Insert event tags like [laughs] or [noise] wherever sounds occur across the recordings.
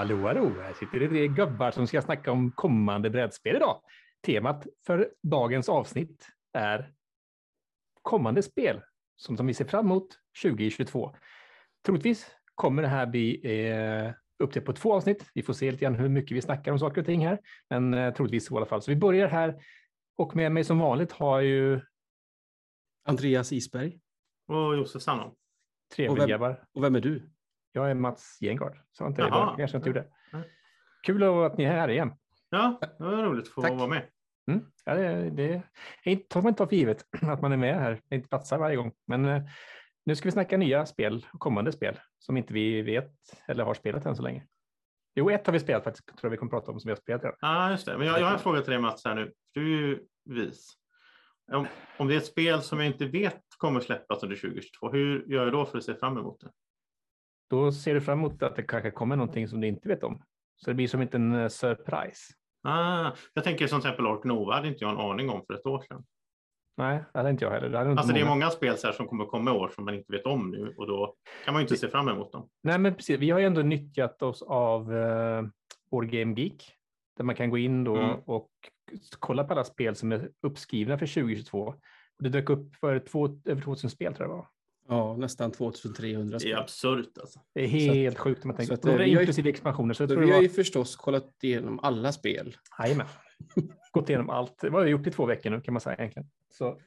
Hallå, hallå! Här sitter det tre gubbar som ska snacka om kommande brädspel idag. Temat för dagens avsnitt är kommande spel som, som vi ser fram emot 2022. Troligtvis kommer det här bli eh, uppdelat på två avsnitt. Vi får se lite grann hur mycket vi snackar om saker och ting här, men eh, troligtvis i alla fall. Så vi börjar här och med mig som vanligt har ju Andreas Isberg. Och Josef Sandholm. trevliga vem- grabbar. Och vem är du? Jag är Mats Gengard. Så inte Jaha. jag kanske inte gjorde. Kul att ni är här igen. Ja, det var roligt att få Tack. vara med. Mm. Ja, det, det är inte- tar man inte ta för givet [clears throat] att man är med här. Det inte platsar varje gång. Men eh, nu ska vi snacka nya spel och kommande spel som inte vi vet eller har spelat än så länge. Jo, ett har vi spelat faktiskt, tror jag vi kommer prata om som vi har spelat redan. Ja, just det. Men jag, jag har en fråga till dig Mats här nu. Du är ju vis. Om, om det är ett spel som jag inte vet kommer släppas under 2022, hur gör jag då för att se fram emot det? Då ser du fram emot att det kanske kommer någonting som du inte vet om. Så det blir som en liten eh, surprise. Ah, jag tänker som till exempel Ark Nova hade inte jag en aning om för ett år sedan. Nej, det hade inte jag heller. Det inte Alltså det är många. många spel så här som kommer komma i år som man inte vet om nu och då kan man ju inte se fram emot dem. Nej, men precis. Vi har ju ändå nyttjat oss av uh, Board Game Geek där man kan gå in då Mm. och kolla på alla spel som är uppskrivna för 2022. Och det dök upp för två, över 2000 spel tror jag det var. Ja, nästan 2300 Det är spel. absurt alltså. Det är helt sjukt om man så tänker. att, Och det inklusive expansioner. Så jag Så tror vi det har var, ju förstås kollat igenom alla spel. jajamän. Gått igenom allt. Det har vi gjort i två veckor nu kan man säga egentligen. Så,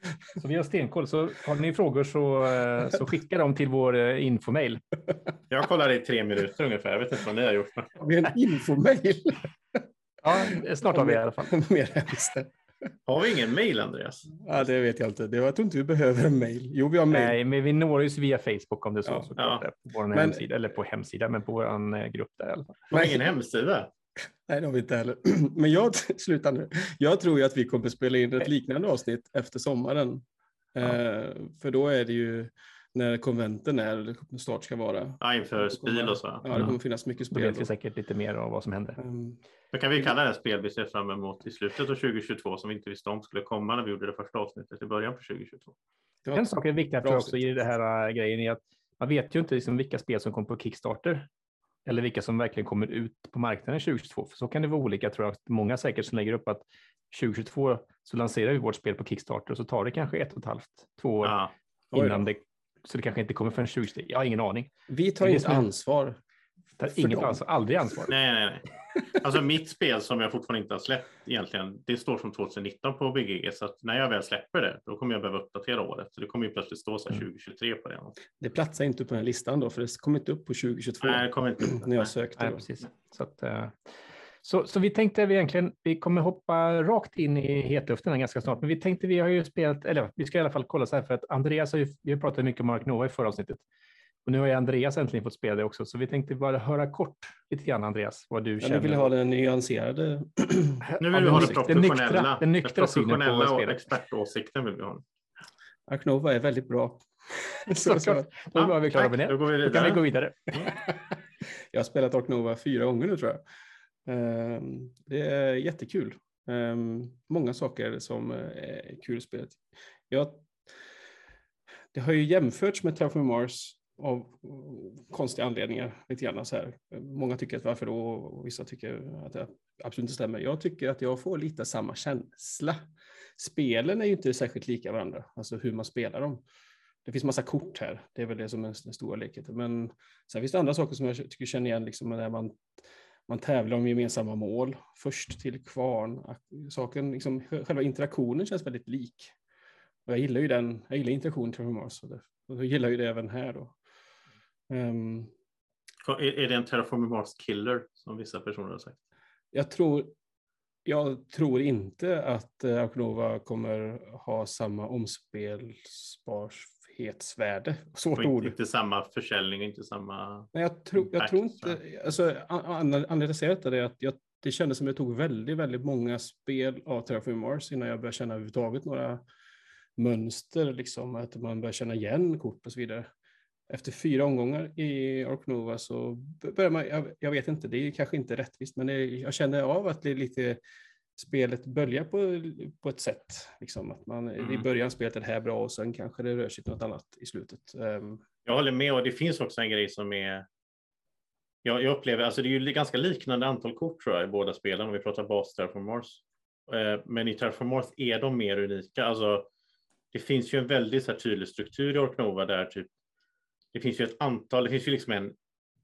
så vi har stenkoll. Så har ni frågor så, eh, så skicka dem till vår eh, infomail. Jag kollade i tre minuter ungefär. Jag vet inte vad ni har gjort. Med en infomail. Ja, snart har vi i alla fall. Mer hemskt. Har vi ingen mail Andreas? Ja, det vet jag inte. Det, jag tror inte vi behöver en mail. Jo, vi har mail. Nej, men vi når ju via Facebook om det är så. Ja. såklart, Ja. På vår Men- hemsida, eller på hemsida, men på vår eh, grupp där i alla fall. Har ingen hemsida? Nej, det har vi inte heller. [clears throat] Men jag, [laughs] sluta nu. Jag tror ju att vi kommer spela in ett liknande avsnitt efter sommaren. Ja. Eh, för då är det ju när konventen är, eller snart ska vara. Ja, inför spel och så. Ja, det Mm. kommer finnas mycket Då spel. vet vi då. säkert lite mer av vad som händer. Ehm, Då kan vi kalla det spel vi ser fram emot i slutet av 2022 som vi inte visste om skulle komma när vi gjorde det första avsnittet i början på 2022. det var- En sak är viktig jag också i det här äh, grejen är att man vet ju inte liksom vilka spel som kommer på Kickstarter eller vilka som verkligen kommer ut på marknaden 2022. För så kan det vara olika tror jag. Många säkert som lägger upp att 2022 så lanserar vi vårt spel på Kickstarter och så tar det kanske ett och ett halvt, två år Ja, innan det. Så det kanske inte kommer förrän 2023. Jag har ingen aning. Vi tar inte ansvar. Tar För inget dem. ansvar, aldrig ansvar. nej, nej, nej. Alltså mitt spel som jag fortfarande inte har släppt egentligen, det står som 2019 på BGG så att när jag väl släpper det, då kommer jag behöva uppdatera året. Så det kommer ju plötsligt stå så här Mm. 2023 på det. Det platsar inte på den här listan då, för det kommer inte upp på 2022 Nej, det kommer inte upp. [clears throat] när jag sökte. Nej, precis. Så, att, eh, så, så vi tänkte att vi egentligen, vi kommer hoppa rakt in i hetluften här ganska snart, men vi tänkte vi har ju spelat, eller vi ska i alla fall kolla så här för att Andreas har ju, vi har pratat mycket om Mark Nova i förra avsnittet. Och nu har ju Andreas äntligen fått spela det också, så vi tänkte bara höra kort lite grann Andreas, vad du Ja, känner. ni vill ha den nyanserade. [clears throat] Nu vill vi den ha det professionella, den nyktra synen på professionella och spelet. expertåsikten vill vi ha. Arknova är väldigt bra. [laughs] Såklart. Då var vi klara med det. Då går vi Då kan vi gå vidare. vidare. [laughs] Jag har spelat Arknova fyra gånger nu tror jag. Ehm, Det är jättekul. Ehm, Många saker som eh, är kul i spelet. Jag, det har ju jämförts med Terraform Mars av konstiga anledningar. Lite grann så här. Många tycker att varför då och vissa tycker att det absolut inte stämmer. Jag tycker att jag får lite samma känsla. Spelen är ju inte särskilt lika varandra, alltså hur man spelar dem. Det finns massa kort här, det är väl det som är den stora leken. Men sen finns det andra saker som jag tycker känner igen, liksom när man, man tävlar om gemensamma mål, först till kvarn. Saken, liksom, själva interaktionen känns väldigt lik. Och jag gillar ju den, jag gillar interaktion till Mars och, och jag gillar ju det även här då. Ehm, Är är det en Terraforming Mars killer som vissa personer har sagt? jag tror jag tror inte att eh, kommer ha samma omspelsbarhetsvärde. Svårt Och ord. inte, samma försäljning, inte samma... Men jag tror, jag tror inte, alltså, an- an- anledningen till att säger detta är att jag, det kändes som jag tog väldigt, väldigt många spel av Terraform Mars innan jag började känna överhuvudtaget några mönster, liksom, att man börjar känna igen kort och så vidare. Efter fyra omgångar i Ark Nova så börjar man, jag, jag vet inte, det är kanske inte rättvist, men det, jag känner av att det är lite spelet böljar på, på ett sätt. Liksom, att man, I Mm. början spelet är det här bra och sen kanske det rör sig till något annat i slutet. Ehm, Jag håller med och det finns också en grej som är jag, jag upplever, alltså det är ju ganska liknande antal kort tror jag i båda spelen om vi pratar bas Terraform Mars. Eh, men i Terraform Mars är de mer unika. Alltså, det finns ju en väldigt så här, tydlig struktur i Orknova där typ det finns ju ett antal, det finns ju liksom en,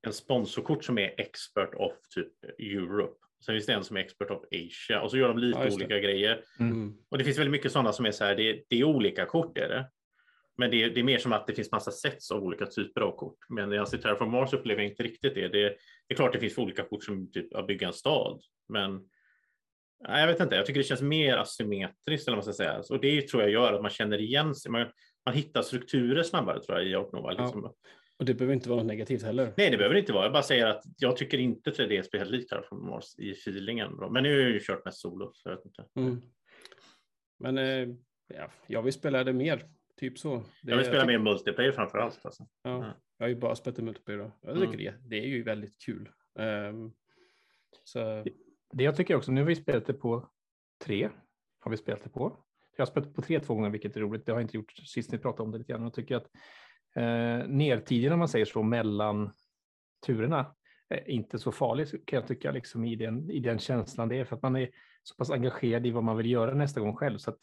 en sponsorkort som är expert of typ Europe. Sen finns det en som är expert of Asia och så gör de lite Ja, olika grejer. Mm. Och det finns väldigt mycket sådana som är så här, det, det är olika kort är det. Men det är, det är mer som att det finns massa sets av olika typer av kort. Men i Terraform Mars upplever jag inte riktigt det. det. Det är klart det finns olika kort som typ att bygga en stad. Men nej, jag vet inte, jag tycker det känns mer asymmetriskt eller vad man ska säga. Och det tror jag gör att man känner igen sig. Man, man hittar strukturer snabbare tror jag i Orknova. Ja. Liksom. Och det behöver inte vara något negativt heller. Nej, det behöver det inte vara. Jag bara säger att jag tycker inte 3D-spel är helt likt Terraform Mars i feelingen. Men nu har jag ju kört mest solo. Så jag vet inte. Mm. Men eh, ja, jag vill spela det mer. Typ så. Det, Jag vill spela tycker- mer multiplayer framför allt. Alltså. Ja, Mm. jag har ju bara spelat multiplayer. då. Jag tycker det, det är ju väldigt kul. Ehm, så Det jag tycker också, nu har vi spelat det på tre. Har vi spelat det på. Jag har spelat på tre två gånger, vilket är roligt. Det har jag inte gjort sist ni pratade om det lite grann. Jag tycker att eh, nertiden, om man säger så, mellan turerna är inte så farlig kan jag tycka, liksom, i, den, i den känslan det är. För att man är så pass engagerad i vad man vill göra nästa gång själv. Så att,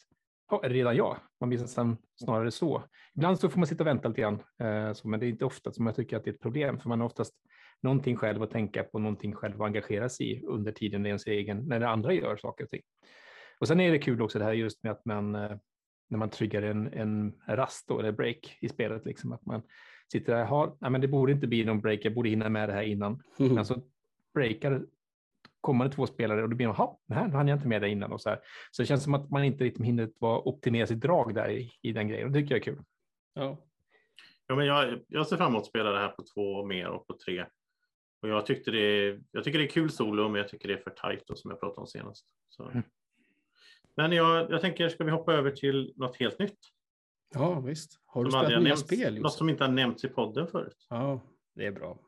ja, redan jag, man blir nästan snarare så. Ibland så får man sitta och vänta lite grann, eh, så, men det är inte ofta som jag tycker att det är ett problem. För man har oftast någonting själv att tänka på, någonting själv att engagera sig i under tiden det är ens egen, när det andra gör saker och ting. Och sen är det kul också det här just med att man, eh, när man tryggar en, en rast då, eller break i spelet, liksom, att man sitter där, har, nej, men det borde inte bli någon break, jag borde hinna med det här innan. Men så breakar kommande två spelare och då blir jaha, här hann jag inte med det innan och så här. Så det känns som att man inte riktigt hinner vara optimera sitt drag där i, i den grejen och det tycker jag är kul. ja. Ja, men jag, jag ser fram emot att spela det här på två mer och på tre. Och jag, tyckte det, jag tycker det är kul solo, men jag tycker det är för tajt då, som jag pratade om senast. Så. Mm. Men jag, jag tänker, ska vi hoppa över till något helt nytt? ja, visst. Har du Som spelat nya nämnts- spel? Något Josef? som inte har nämnts i podden förut. Ja, det är bra.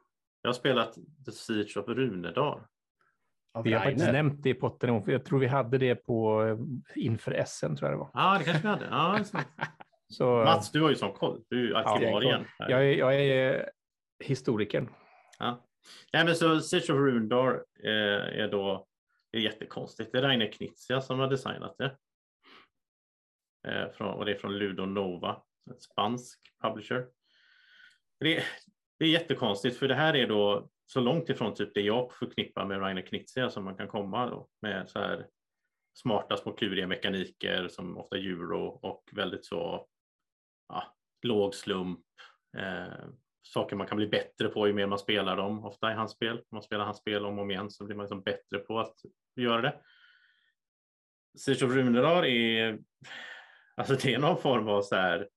Jag har spelat The Siege of Runedal. Av Vi har faktiskt Rainer. nämnt det i potten, för jag tror vi hade det på eh, inför SM tror jag det var. Ja, det kanske vi hade. Ja, just. [laughs] Så, Mats, du har ju sån koll. Du är ju arkivarien. här. jag är, jag är historikern. Ja. Nej, men så Siege of Runedal eh, är då det är jättekonstigt. Det är Rainer Knizia som har designat det. Eh, från, och det är från Ludo Nova, en spansk publisher. Det, det är jättekonstigt för det här är då så långt ifrån typ det jag förknippar med Rainer Knizia som man kan komma då, med så här smarta små kluriga mekaniker som ofta euro och väldigt så ja, låg slump. Eh, saker man kan bli bättre på ju mer man spelar dem, ofta i hans spel. Om man spelar hans spel om och om igen så blir man liksom bättre på att göra det. Siege of Runedal är, alltså det är någon form av så här,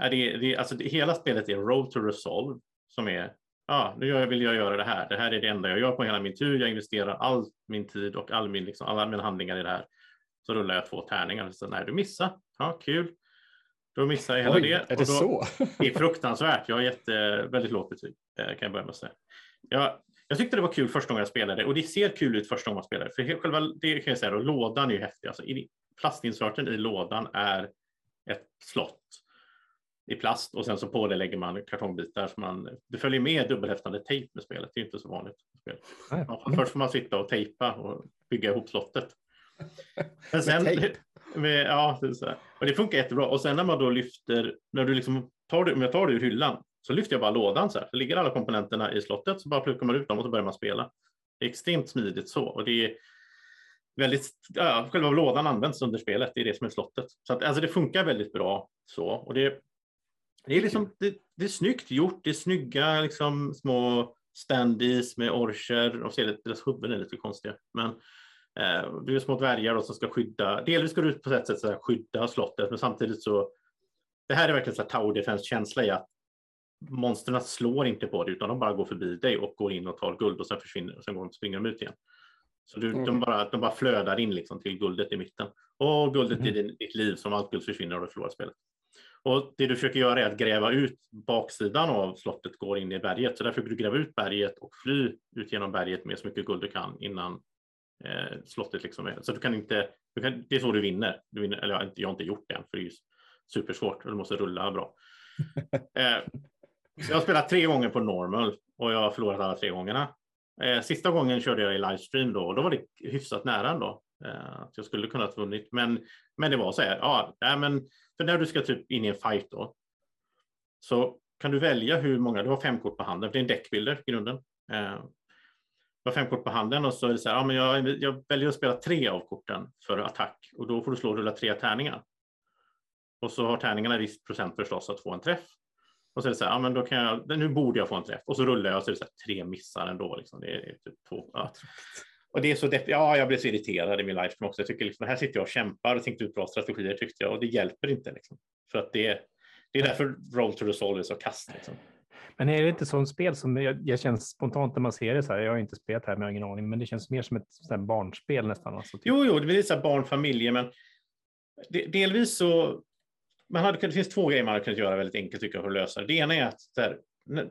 är det, det, alltså det, hela spelet är Road to Resolve som är, ja, nu gör jag- vill jag göra det här. Det här är det enda jag gör på hela min tur. Jag investerar all min tid och all min, liksom, alla mina handlingar i det här. Så rullar jag två tärningar. Så, nej, du missar. Ja, kul. Då missar jag hela Oj, det. är det då, så? det är fruktansvärt. Jag har gett väldigt lågt betyg, eh, kan jag börja med att säga. Jag, jag tyckte det var kul första gången jag spelade och det ser kul ut första gången man spelar. För själva, det kan jag säga, då, lådan är ju häftig. Alltså, plastinserten i lådan är ett slott i plast och sen så på det lägger man kartongbitar. Så man, det följer med dubbelhäftande tejp med spelet. Det är inte så vanligt. Spel. Man först får man sitta och tejpa och bygga ihop slottet. [laughs] Men sen, men, ja, det är så här. Och det funkar jättebra. Och sen när man då lyfter, när du liksom tar det, om jag tar det ur hyllan, så lyfter jag bara lådan så här. Så ligger alla komponenterna i slottet, så bara plockar man ut dem och så börjar man spela. Det är extremt smidigt så. Och det är väldigt, ja, själva lådan används under spelet, det är det som är slottet. Så att, alltså det funkar väldigt bra så. Och det, det är liksom, det, det är snyggt gjort, det är snygga liksom små standees med orcher, och ser lite, deras huvuden är lite konstiga. Men Eh, det är små dvärgar då som ska skydda, delvis går det ut på ett sätt skydda slottet, men samtidigt så, det här är verkligen så här tower defense-känsla i att monstren slår inte på dig, utan de bara går förbi dig och går in och tar guld och sen försvinner och sen går de, springer de ut igen. Så du, de, Mm. bara, de bara flödar in liksom till guldet i mitten. Och guldet i Mhm. din, ditt liv, som allt guld försvinner och du förlorar spelet. Och det du försöker göra är att gräva ut baksidan av slottet går in i berget. Så där försöker du gräva ut berget och fly ut genom berget med så mycket guld du kan innan eh, slottet liksom. Så du kan inte, du kan, det är så du vinner. Du vinner eller jag, har inte- jag har inte gjort det än för det är supersvårt och du måste rulla bra. [laughs] eh, jag har spelat tre gånger på normal och jag har förlorat alla tre gångerna. Eh, sista gången körde jag i livestream då och då var det hyfsat nära ändå. Eh, att jag skulle kunna ha vunnit. Men, men det var så här, ja, nej, men för när du ska typ in i en fight då så kan du välja hur många, du har fem kort på handen, för det är en deckbilder i grunden. Eh, du har fem kort på handen och så är det så här, ja, men jag, jag väljer att spela tre av korten för attack och då får du slå och rulla tre tärningar. Och så har tärningarna viss procent förstås att få en träff. Och så är det så här, ja, men då kan jag, nu borde jag få en träff. Och så rullar jag och så är det så här, tre missar ändå. Liksom. Det är typ två. Ja. Och det är så depp, ja, jag blev så irriterad i min livestream också. Jag tycker liksom, här sitter jag och kämpar och tänkte ut bra strategier tyckte jag och det hjälper inte. Liksom. För att det, det är därför Roll to Resolve är så kast. Liksom. Men är det inte sånt spel som jag, jag känns spontant när man ser det så här? Jag har inte spelat här, men jag har ingen aning, men det känns mer som ett sånt barnspel nästan. Alltså, typ. Jo, jo, det är så här barnfamiljer, men de, delvis så. Man hade, det finns två grejer man hade kunnat göra väldigt enkelt tycker jag för att lösa det. Det ena är att där,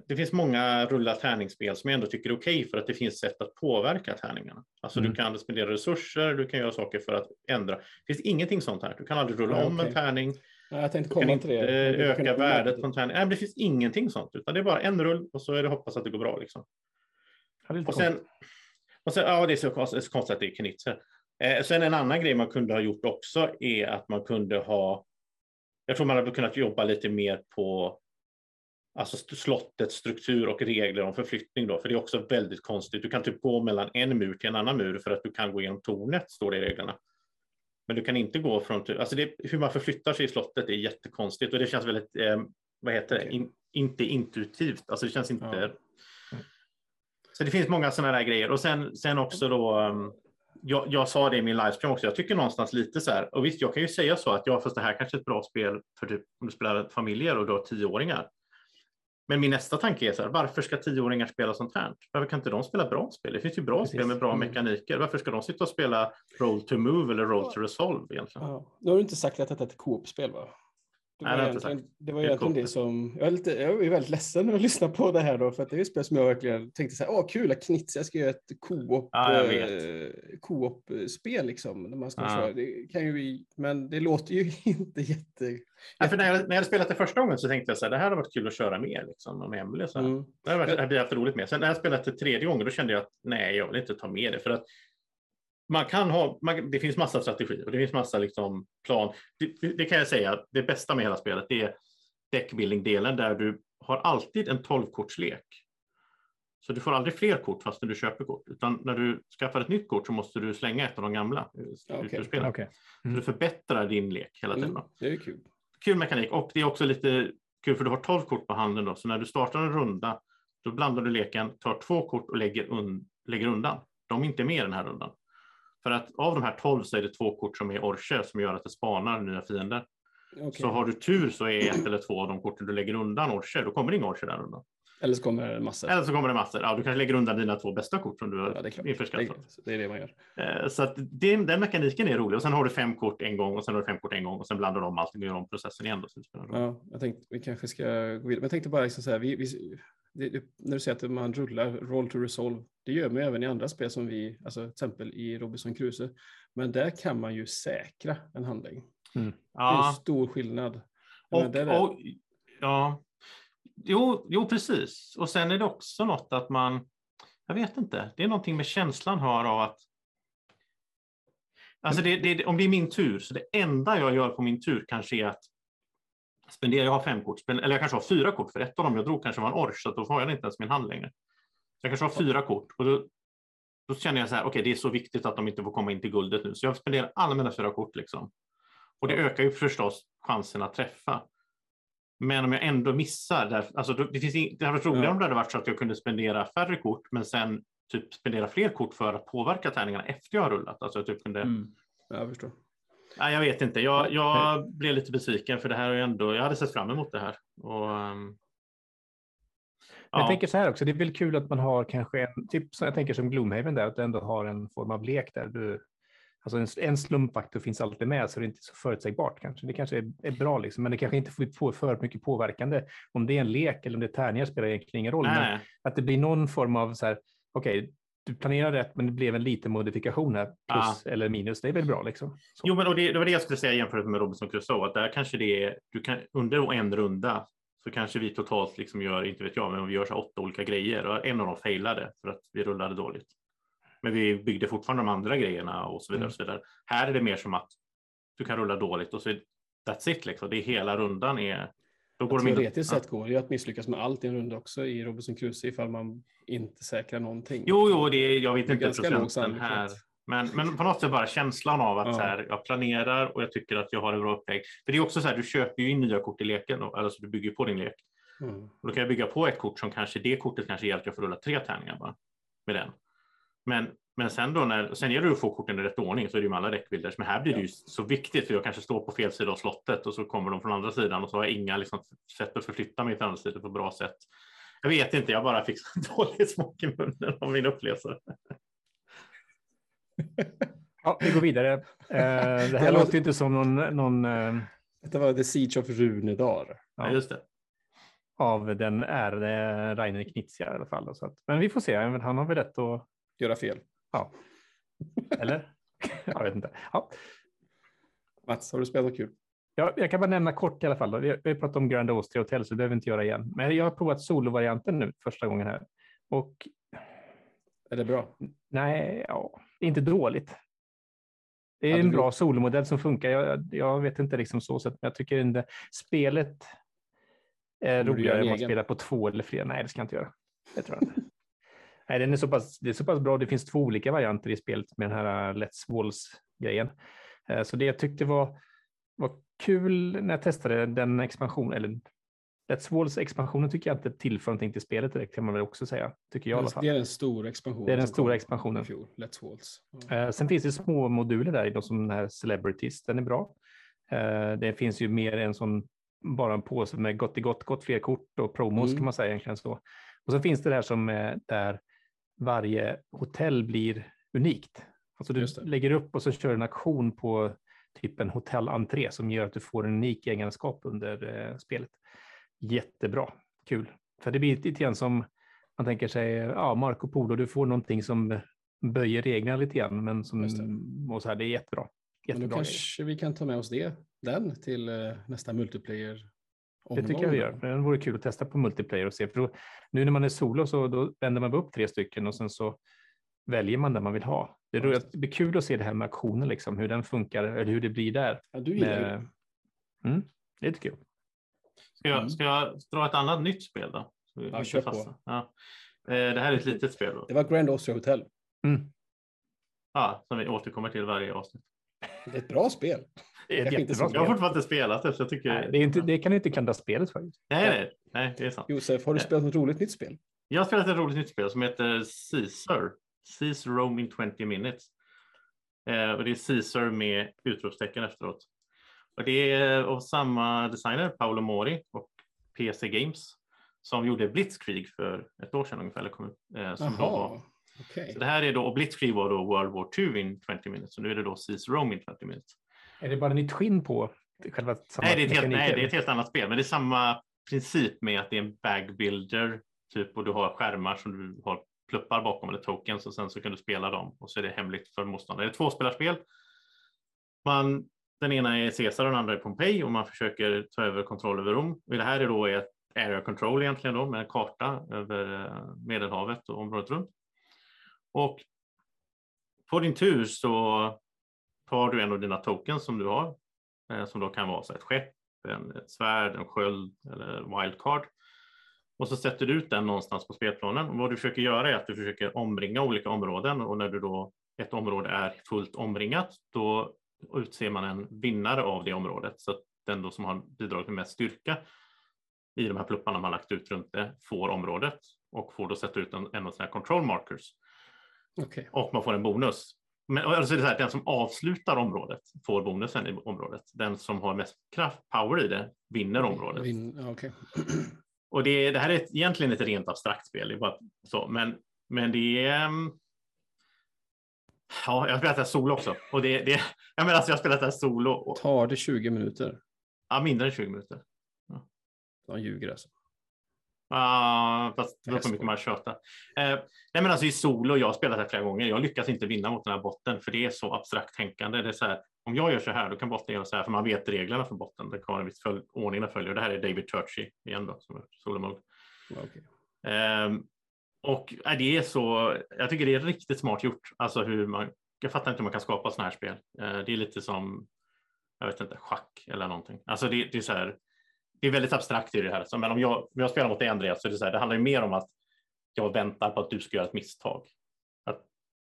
det finns många rulla tärningsspel som jag ändå tycker är okej okay för att det finns sätt att påverka tärningarna. Alltså mm. du kan spendera resurser, du kan göra saker för att ändra. Det finns ingenting sånt här. Du kan aldrig rulla ja, om okay. en tärning. Ja, jag tänkte komma till det. öka värdet på en tärning. Nej, det finns ingenting sånt, utan det är bara en rull och så är det hoppas att det går bra. Liksom. Och sen, och sen, ja, det är så konstigt, att det är knitser. Eh, sen en annan grej man kunde ha gjort också är att man kunde ha. Jag tror man hade kunnat jobba lite mer på alltså slottets struktur och regler om förflyttning då, för det är också väldigt konstigt. Du kan typ gå mellan en mur till en annan mur för att du kan gå igenom tornet, står det i reglerna. Men du kan inte gå från, alltså det, hur man förflyttar sig i slottet är jättekonstigt och det känns väldigt, eh, vad heter det, In, inte intuitivt, alltså det känns inte. Ja. Så det finns många sådana där grejer och sen, sen också då, um, jag, jag, sa det i min livestream också, jag tycker någonstans lite så här, och visst jag kan ju säga så att ja, fast det här kanske är ett bra spel för typ om du spelar familjer och du har tioåringar. Men min nästa tanke är så här, varför ska tioåringar spela sånt här? Varför kan inte de spela bra spel? Det finns ju bra Precis. spel med bra mm. mekaniker. Varför ska de sitta och spela Roll to Move eller Roll to Resolve egentligen? Ja. Nu har du inte sagt att detta är ett Coop-spel va? Det var, Nej, egentligen, det var egentligen det som, jag är, lite, jag är väldigt ledsen när jag lyssnar på det här då, för att det är ett spel som jag verkligen tänkte så här, åh kul att Knitz, ska göra ett co-op, ja, eh, co-op-spel liksom. När man ska ja. köra. Det kan ju vi, men det låter ju [laughs] inte jätte... Ja, för när, jag, när jag spelat det första gången så tänkte jag så här, det här hade varit kul att köra mer liksom, med Emelie. Så mm. Det hade jag haft roligt med. Sen när jag spelat det tredje gången, då kände jag att nej, jag vill inte ta med det, för att man kan ha, man, det finns massa strategier och det finns massa liksom plan. Det, det, kan jag säga, det bästa med hela spelet det är deckbuilding-delen där du har alltid en 12-kortslek. Så du får aldrig fler kort fast när du köper kort, utan när du skaffar ett nytt kort så måste du slänga ett av de gamla. Okay. Okay. Mm. Så du förbättrar din lek hela tiden. Mm, det är kul. Kul mekanik och det är också lite kul för du har 12 kort på handen då, så när du startar en runda då blandar du leken, tar två kort och lägger, un lägger undan. De är inte med i den här rundan. För att av de här 12 så är det två kort som är orcher som gör att det spanar nya fiender. Okay. Så har du tur så är ett eller två av de korten du lägger undan orcher, då kommer det inga orcher där undan. Eller så kommer det massor. Eller så kommer det massor. Ja, du kanske lägger undan dina två bästa kort som du har ja, införskaffat. Det, det är det man gör. Eh, så att det, den mekaniken är rolig. Och sen har du fem kort en gång och sen har du fem kort en gång och sen blandar om allting och gör om processen igen. Då, ja, jag tänkte vi kanske ska gå vidare. Men jag tänkte bara liksom så här, vi, vi, det, det, när du säger att man rullar roll to resolve, det gör man även i andra spel som vi, alltså till exempel i Robinson Crusoe. Men där kan man ju säkra en handling. Mm. Ja. Det är en stor skillnad. Och, och, ja, jo, jo, precis. Och sen är det också något att man, jag vet inte, det är någonting med känslan har av att Alltså det, det, om det är min tur, så det enda jag gör på min tur kanske är att spendera, jag har fem kort, eller jag kanske har fyra kort, för ett av dem jag drog kanske var en ors, så då får jag inte ens min hand längre. Så jag kanske har fyra kort och då, då känner jag så här, okej, okay, det är så viktigt att de inte får komma in till guldet nu, så jag spenderar alla mina fyra kort liksom. Och det ökar ju förstås chansen att träffa. Men om jag ändå missar, där, alltså det, finns in, det hade varit roligare om det hade varit så att jag kunde spendera färre kort, men sen typ spendera fler kort för att påverka tärningarna efter jag har rullat. Alltså jag typ kunde... Mm. Jag förstår. Nej, jag vet inte. Jag, jag blev lite besviken för det här är ändå. Jag hade sett fram emot det här. Och, um, ja. Jag tänker så här också. Det är väl kul att man har kanske en typ. Jag tänker som Gloomhaven där att du ändå har en form av lek där du. Alltså en, en slumpfaktor finns alltid med så det är inte så förutsägbart kanske. Det kanske är, är bra liksom, men det kanske inte får för mycket påverkande. Om det är en lek eller om det är tärningar spelar egentligen ingen roll. Men att det blir någon form av så här. Okej, okay, du planerar rätt, men det blev en liten modifikation här, plus ja. eller minus. Det är väl bra liksom. Så. Jo, men och det, det var det jag skulle säga jämfört med Robinson Crusoe, att där kanske det är, du kan under en runda så kanske vi totalt liksom gör, inte vet jag, men vi gör så åtta olika grejer och en av dem failade för att vi rullade dåligt. Men vi byggde fortfarande de andra grejerna och så vidare. Mm. Och så vidare. Här är det mer som att du kan rulla dåligt och så that's it liksom. Det är hela rundan är. Då går Teoretiskt sett går det ju att misslyckas med allt i en runda också i Robinson Crusoe ifall man inte säkrar någonting. Jo, jo, det är, jag vet Det är inte ganska procenten här. Men, men på något sätt bara känslan av att Ja. så här, jag planerar och jag tycker att jag har en bra upplägg. För det är också så här, du köper ju in nya kort i leken, alltså du bygger på din lek. Mm. Och då kan jag bygga på ett kort som kanske det kortet kanske ger att jag får rulla tre tärningar bara med den. Men, men sen då när, sen gäller det att få korten i rätt ordning så är det ju med alla deckbuilders. Men här blir det ju så viktigt för jag kanske står på fel sida av slottet och så kommer de från andra sidan och så har jag inga liksom, sätt att förflytta mig till andra sidan på bra sätt. Jag vet inte, jag bara fick så [laughs] dålig smak i munnen av min upplevelse. [laughs] Ja, vi går vidare. Eh, [laughs] det här Det låter- ju inte som någon, någon eh, Detta var The Siege of Runedar. Ja, just det. av den ärade Rainer Knizia i alla fall. Så att, men vi får se, han har väl rätt att... Göra fel. Ja. Eller? jag vet inte. Ja. Mats, har du spelat något kul? Ja, jag kan bara nämna kort i alla fall. Vi har vi har pratat om Grand Austria Hotel, så det behöver vi inte göra igen. Men jag har provat solovarianten nu första gången här. Och Är det bra? nej, ja, inte dåligt. Det är Hade en du- bra solomodell som funkar. Jag, jag vet inte liksom så sett, men jag tycker inte spelet är du roligare om man spelar på två eller fler. Nej, det ska jag inte göra. Det tror jag inte. Nej, den är så pass, det är så pass bra. Det finns två olika varianter i spelet med den här uh, Let's Walls-grejen. Eh, Så det jag tyckte var, var kul när jag testade den expansion, eller Let's Walls-expansionen tycker jag inte tillför någonting till spelet direkt, kan man väl också säga. Tycker jag i alla fall. Det är den stora expansionen. Det är den stora expansionen. fjol. Let's Walls. Eh, Sen finns det små moduler där, de som den här Celebrities, den är bra. Eh, Det finns ju mer än sån, bara en påse med gott i gott, gott fler kort och promos Mm. kan man säga egentligen så. Och så finns det där som eh, där varje hotell blir unikt. Alltså du lägger upp och så kör du en aktion på typ en hotellentré som gör att du får en unik egenskap under eh, spelet. Jättebra, kul. För det blir lite grann som man tänker sig, ja, Marco Polo, du får någonting som böjer reglerna lite grann, men som, det. och så här, det är jättebra. Men då Jättebra grejer. kanske vi kan ta med oss det, den till eh, nästa multiplayer. Det tycker jag vi gör. Det vore kul att testa på multiplayer och se. För då, nu när man är solo så då vänder man upp tre stycken och sen så väljer man den man vill ha. Det, just det blir kul att se det här med aktionen, liksom, hur den funkar eller hur det blir där. Ja, du gillar det. mm, det tycker jag. Ska jag, Mm. ska jag dra ett annat nytt spel då? Så vi Ja, kör på. Ja. Eh, Det här är ett litet spel då. Det var Grand Austria Hotel. Mm. Ja, som vi återkommer till varje avsnitt. Det är ett bra spel. Det är ett jättebra så Jag har spel. fortfarande inte spelat det, så jag tycker... Nej, det, är inte, det kan du inte klandra spelet för. nej, nej, nej, det är sant. Josef, har du Ja. spelat något roligt nytt spel? Jag har spelat ett roligt nytt spel som heter Caesar. Caesar Rome in 20 minutes. Eh, och det är Caesar med utropstecken efteråt. Och det är av samma designer, Paolo Mori och PC Games, som gjorde Blitzkrieg för ett år sedan ungefär. Eller kom, eh, som då var, Okej. så det här är då, och Blitzkrieg var då World War II in 20 minutes, så nu är det då Caesar Rome in 20 minutes. Är det bara nytt skinn på själva samma Nej det, är ett helt, nej, det är ett helt annat spel, men det är samma princip med att det är en bagbuilder typ och du har skärmar som du har pluppar bakom eller tokens och sen så kan du spela dem och så är det hemligt för motståndare. Det är ett tvåspelarspel. Man, den ena är Caesar och den andra är Pompeji och man försöker ta över kontroll över Rom. Och det här är då ett area control egentligen då med en karta över eh, Medelhavet och området runt. Och på din tur så tar du en av dina tokens som du har eh, som då kan vara så ett skepp, en, ett svärd, en sköld eller wildcard. Och så sätter du ut den någonstans på spelplanen. Och vad du försöker göra är att du försöker omringa olika områden och när du då ett område är fullt omringat, då utser man en vinnare av det området. Så att den då som har bidragit med mest styrka i de här plupparna man lagt ut runt det får området och får då sätta ut en, en av sina control markers Okej. och man får en bonus. Men alltså det är så här, den som avslutar området får bonusen i området. Den som har mest kraft, power i det, vinner området. Vin- ja, okej. [clears throat] Och det, det här är ett, egentligen ett rent abstrakt spel, det är bara så, men, men det är... ehm, Ja, jag har spelat det här solo också. Och det, det, jag menar, alltså jag har spelat det här solo, och, Tar det 20 minuter? ja, mindre än 20 minuter. De ljuger alltså. Uh, fast det på hur mycket man tjötar. Uh, nej men alltså i solo, jag har spelat det här flera gånger, jag lyckas inte vinna mot den här botten för det är så abstrakt tänkande. Det är så här, om jag gör så här, då kan botten göra så här, för man vet reglerna för botten. Det kan vara en viss följ, ordning den följer. Det här är David Turchi igen då, som är solomode. Okay. Um, och äh, det är så, jag tycker det är riktigt smart gjort. Alltså hur man, jag fattar inte hur man kan skapa sådana här spel. Uh, det är lite som, jag vet inte, schack eller någonting. Alltså det, det är så här, det är väldigt abstrakt i det här. Så, men om jag, om jag spelar mot dig Andreas så är det så här, det handlar ju mer om att jag väntar på att du ska göra ett misstag. Att,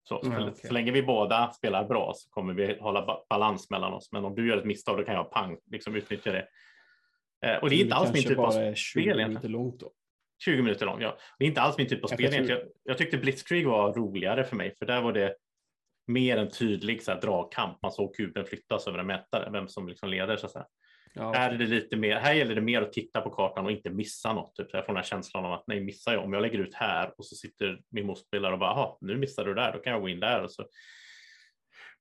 så, mm, så, okay. så länge vi båda spelar bra så kommer vi hålla balans mellan oss. Men om du gör ett misstag då kan jag pang, liksom utnyttja det. Eh, och det är inte alls min typ av spel. 20 minuter långt då. 20 minuter lång, ja. Det är inte alls min typ av jag spel egentligen. Jag, jag tyckte Blitzkrieg var roligare för mig, för där var det mer en tydlig så här, dragkamp. Man såg kuben flyttas över en mätare, vem som liksom leder så att säga. Ja. Här, är det lite mer, här gäller det mer att titta på kartan och inte missa något. Typ. Jag får den här känslan av att nej, missar jag. Om jag lägger ut här och så sitter min motspelare och bara, nu missar du där, då kan jag gå in där. Och så.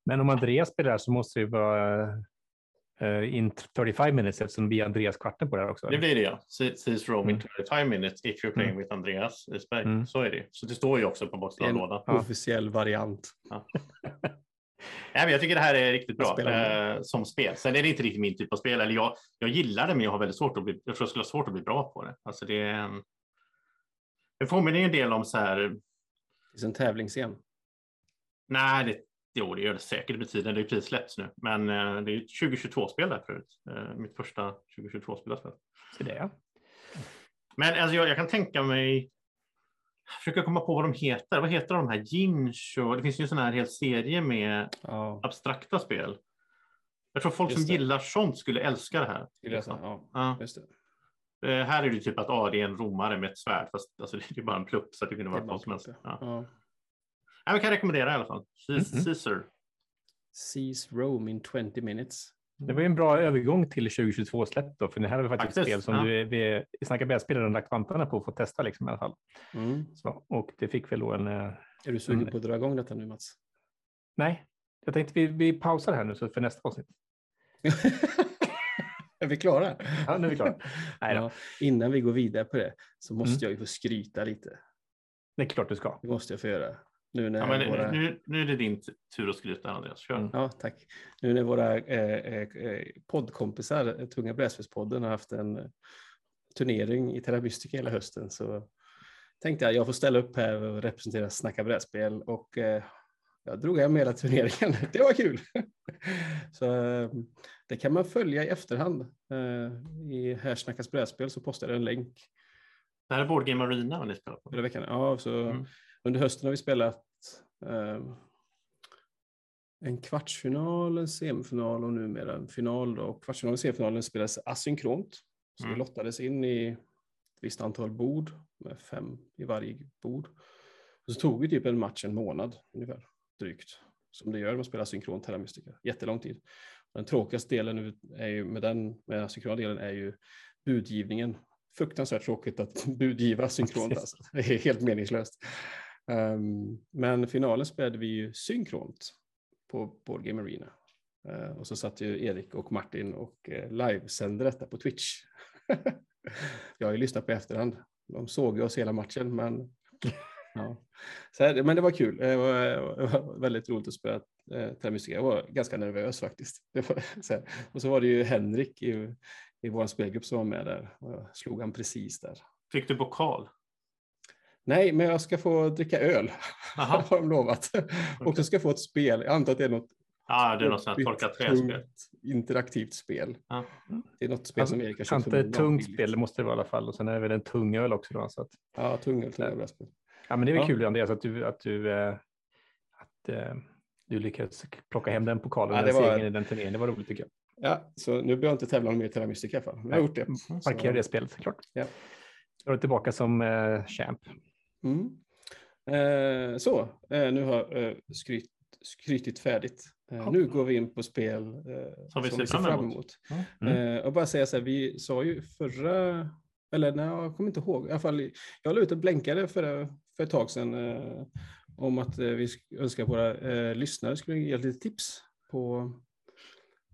Men om Andreas spelar så måste det vara uh, in 35 minutes eftersom det blir Andreas kvarten på det här också. Det blir det ja. Seas roam in 35 mm. minutes if you're playing mm. with Andreas Isberg. Mm. Så är det. Så det står ju också på baksidan En officiell variant. Ja. [laughs] Nej, men jag tycker det här är riktigt bra eh, som spel. Sen är det inte riktigt min typ av spel. Eller jag, jag gillar det, men jag har väldigt svårt att bli, jag tror jag skulle ha svårt att bli bra på det. Alltså det, är en, det påminner en del om så här. Det är en tävlingsscen. Nej, det, jo, det gör det säkert. Det betyder det är precis släppts nu, men eh, det är 2022-spel där förut. Eh, mitt första 2022-spel. Så det. Men alltså, jag, jag kan tänka mig försöker komma på vad de heter. Vad heter de här? Ginch och det finns ju en sån här hel serie med ja. abstrakta spel. Jag tror folk just som det. gillar sånt skulle älska det här. Liksom. Ja, ja. Just det. Uh, här är det typ att ah, det är en romare med ett svärd, fast alltså, [laughs] det är bara en plupp så det kunde vara vad som helst. Ja. Ja. Jag kan rekommendera i alla fall. Mm -hmm. Caesar. Seas Rome in 20 minutes. Det var ju en bra övergång till 2022-släpp då, för det här är faktiskt, faktiskt spel som ja. du, vi i Snacka brädspel har lagt vantarna på att få testa liksom, i alla fall. Mm. Så, och det fick väl då en... Eh, är du sugen en... på att dra igång detta nu Mats? Nej, jag tänkte vi, vi pausar här nu så för nästa avsnitt. [laughs] är vi klara? Ja, nu är vi klara. Nej ja, innan vi går vidare på det så måste mm. jag ju få skryta lite. Det är klart du ska. Det måste jag få göra. Nu, när ja, men våra... nu, nu är det din tur att skryta Andreas. Kör. Mm. Ja, tack. Nu när våra eh, eh, poddkompisar, Tunga Brädspelspodden, har haft en turnering i Terra hela hösten så tänkte jag jag får ställa upp här och representera Snacka brädspel och eh, jag drog hem hela turneringen. [laughs] Det var kul! [laughs] så eh, det kan man följa i efterhand. Eh, I Här snackas brädspel så postar jag en länk. Det här är Board Game Arena ni spelar på? Hela veckan. Ja, så mm. Under hösten har vi spelat eh, en kvartsfinal, en semifinal och numera en final. Då. Kvartsfinalen och semifinalen spelas asynkront. Så mm. vi lottades in i ett visst antal bord med fem i varje bord. Och så tog vi typ en match en månad ungefär, drygt. Som det gör när man spelar synkront Terra Mystica. Jättelång tid. Den tråkigaste delen är ju, med den med asynkrona delen är ju budgivningen. Fruktansvärt tråkigt att budgiva synkront. Alltså. Det är helt meningslöst. Um, men finalen spelade vi ju synkront på Board Game Arena. Uh, eh, och så satt ju Erik och Martin och eh, uh, livesände detta på Twitch. [laughs] jag har ju lyssnat på efterhand. De såg ju oss hela matchen, men [laughs] ja. så här, men det var kul. Det var, det var väldigt roligt att spela eh, Jag var ganska nervös faktiskt. [laughs] Var, så här. Och så var det ju Henrik i, i vår spelgrupp som var med där. Och jag slog han precis där. Fick du pokal? Nej, men jag ska få dricka öl. Aha. [laughs] har de lovat. Okay. Och så ska jag få ett spel. Jag antar att det är något Ja, det är något sånt torkat träspel. Interaktivt spel. Ja. Det är något spel alltså, som Erik har köpt. Inte ett tungt spel, det måste det vara i alla fall. Och sen är det väl en tung öl också. Då, så att... Ja, tung öl. Tung spel. Ja, men det är väl ja. kul Andreas att du, att du, äh, att, äh, du lyckades plocka hem den pokalen, ja, det den var... segern i den turneringen. Det var roligt tycker jag. Ja, så nu behöver jag inte tävla mer i Terra Mystica i alla fall. Jag har gjort det. Mm, Markera det spelet såklart. Ja. Då är du tillbaka som äh, champ. Mm. Eh, så, eh, nu har eh, skryt, skrytit färdigt. Eh, nu går vi in på spel eh, som vi ser fram emot. emot. Mm. och bara säga så här, vi sa ju förra, eller nej, jag kommer inte ihåg, i alla fall, jag la ut och blänkade för, för ett tag sedan om att vi önskar att våra lyssnare skulle ge lite tips på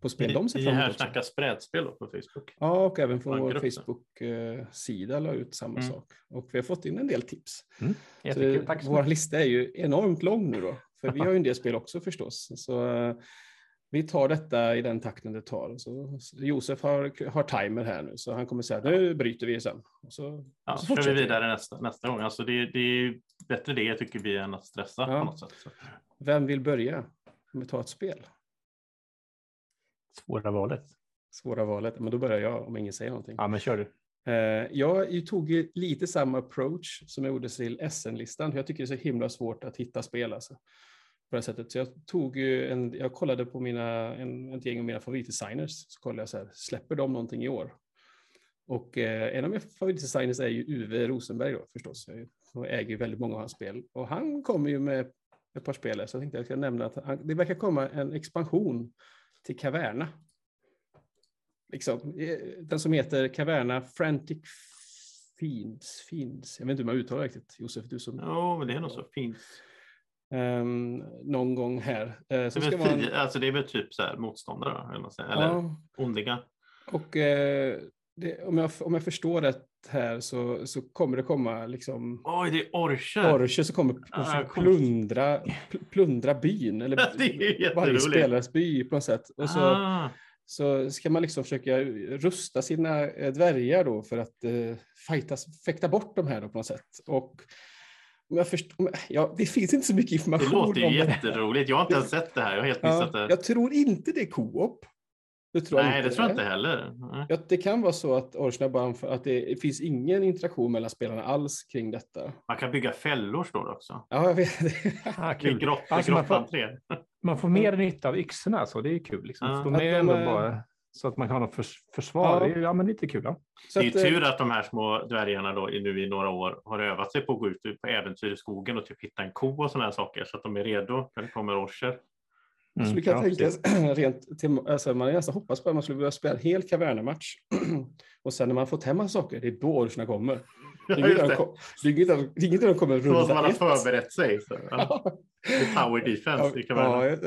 på spel de ser fram emot. här snackas brädspel på Facebook. Ja, och även på vår Facebook-sida la ut samma mm. sak. Och vi har fått in en del tips. Mm. Så Tack så vår lista är ju enormt lång nu då. För vi har ju en del spel också förstås. Så vi tar detta i den takten det tar. Så Josef har, har timer här nu, så han kommer säga nu bryter vi sen. Och så, Ja, och så kör vi vi. vidare nästa, nästa gång. Alltså det, det är bättre det tycker vi än att stressa Ja. på något sätt. Vem vill börja? Om vi tar ett spel. Svåra valet. Svåra valet, men då börjar jag om ingen säger någonting. Ja, men kör du. Eh, jag tog lite samma approach som jag gjorde till SN-listan. Jag tycker det är så himla svårt att hitta spel. Alltså, på det sättet. Så jag, tog en, jag kollade på mina, en, ett gäng av mina favoritdesigners. Så kollade jag så här, släpper de någonting i år? Och eh, en av mina favoritdesigners är ju Uwe Rosenberg då, förstås. Jag, äger ju väldigt många av hans spel. Och han kommer ju med ett par spel. Så jag tänkte jag ska nämna att han, det verkar komma en expansion till Caverna. Liksom, eh, den som heter Caverna Frantic Fiends. Fiends. Jag vet inte hur man uttalar det riktigt. Josef, du som... Jo, men det är nog så fint. Ehm, någon gång här. Eh, Det ska väl, man, alltså det är väl typ så här motståndare, eller, eller ja, ondingar. och eh, det, om, jag, om jag förstår rätt här så, så kommer det komma liksom Oj, det är orcher. orcher som kommer Ah, plundra, pl- plundra byn. Eller [laughs] Det varje spelares by på något sätt. Och så, Ah, så ska man liksom försöka rusta sina eh, dvärgar då för att eh, fightas, fäkta bort de här då på något sätt. Och jag först, om, ja, det finns inte så mycket det information låter ju om det. jätteroligt. Jag har inte ens sett det här. Jag har helt missat Ja, det. jag tror inte det är co-op. Det tror jag Nej, inte det tror jag inte heller. Nej. Ja, det kan vara så att orcherna bara, för att det finns ingen interaktion mellan spelarna alls kring detta. Man kan bygga fällor står det också. Ja, jag vet. [laughs] Ah, Det är kul. grott, Alltså, man, får, man får mer nytta av yxorna, så det är kul. Liksom. Ja. De är Att de ändå är- bara så att man kan ha något förs försvar. Ja. Det är, ja, men lite kul. Ja. Så Det är ju eh, tur att de här små dvärgarna då i- nu i några år har övat sig på att gå ut på äventyr i skogen och typ hitta en ko och sådana här saker så att de är redo när det kommer orcher. Mm, kan ja, tänka [clears throat] rent till, alltså man nästan hoppats på att man skulle börja spela en hel kavernamatch. [clears throat] och sen när man fått hem massa saker, det är då orcherna kommer. [laughs] Det är Ja, inget när de det. är inget kommer Så måste man runda ha ett. förberett sig. Så, ja. [laughs] Tower defense i Ja, jag,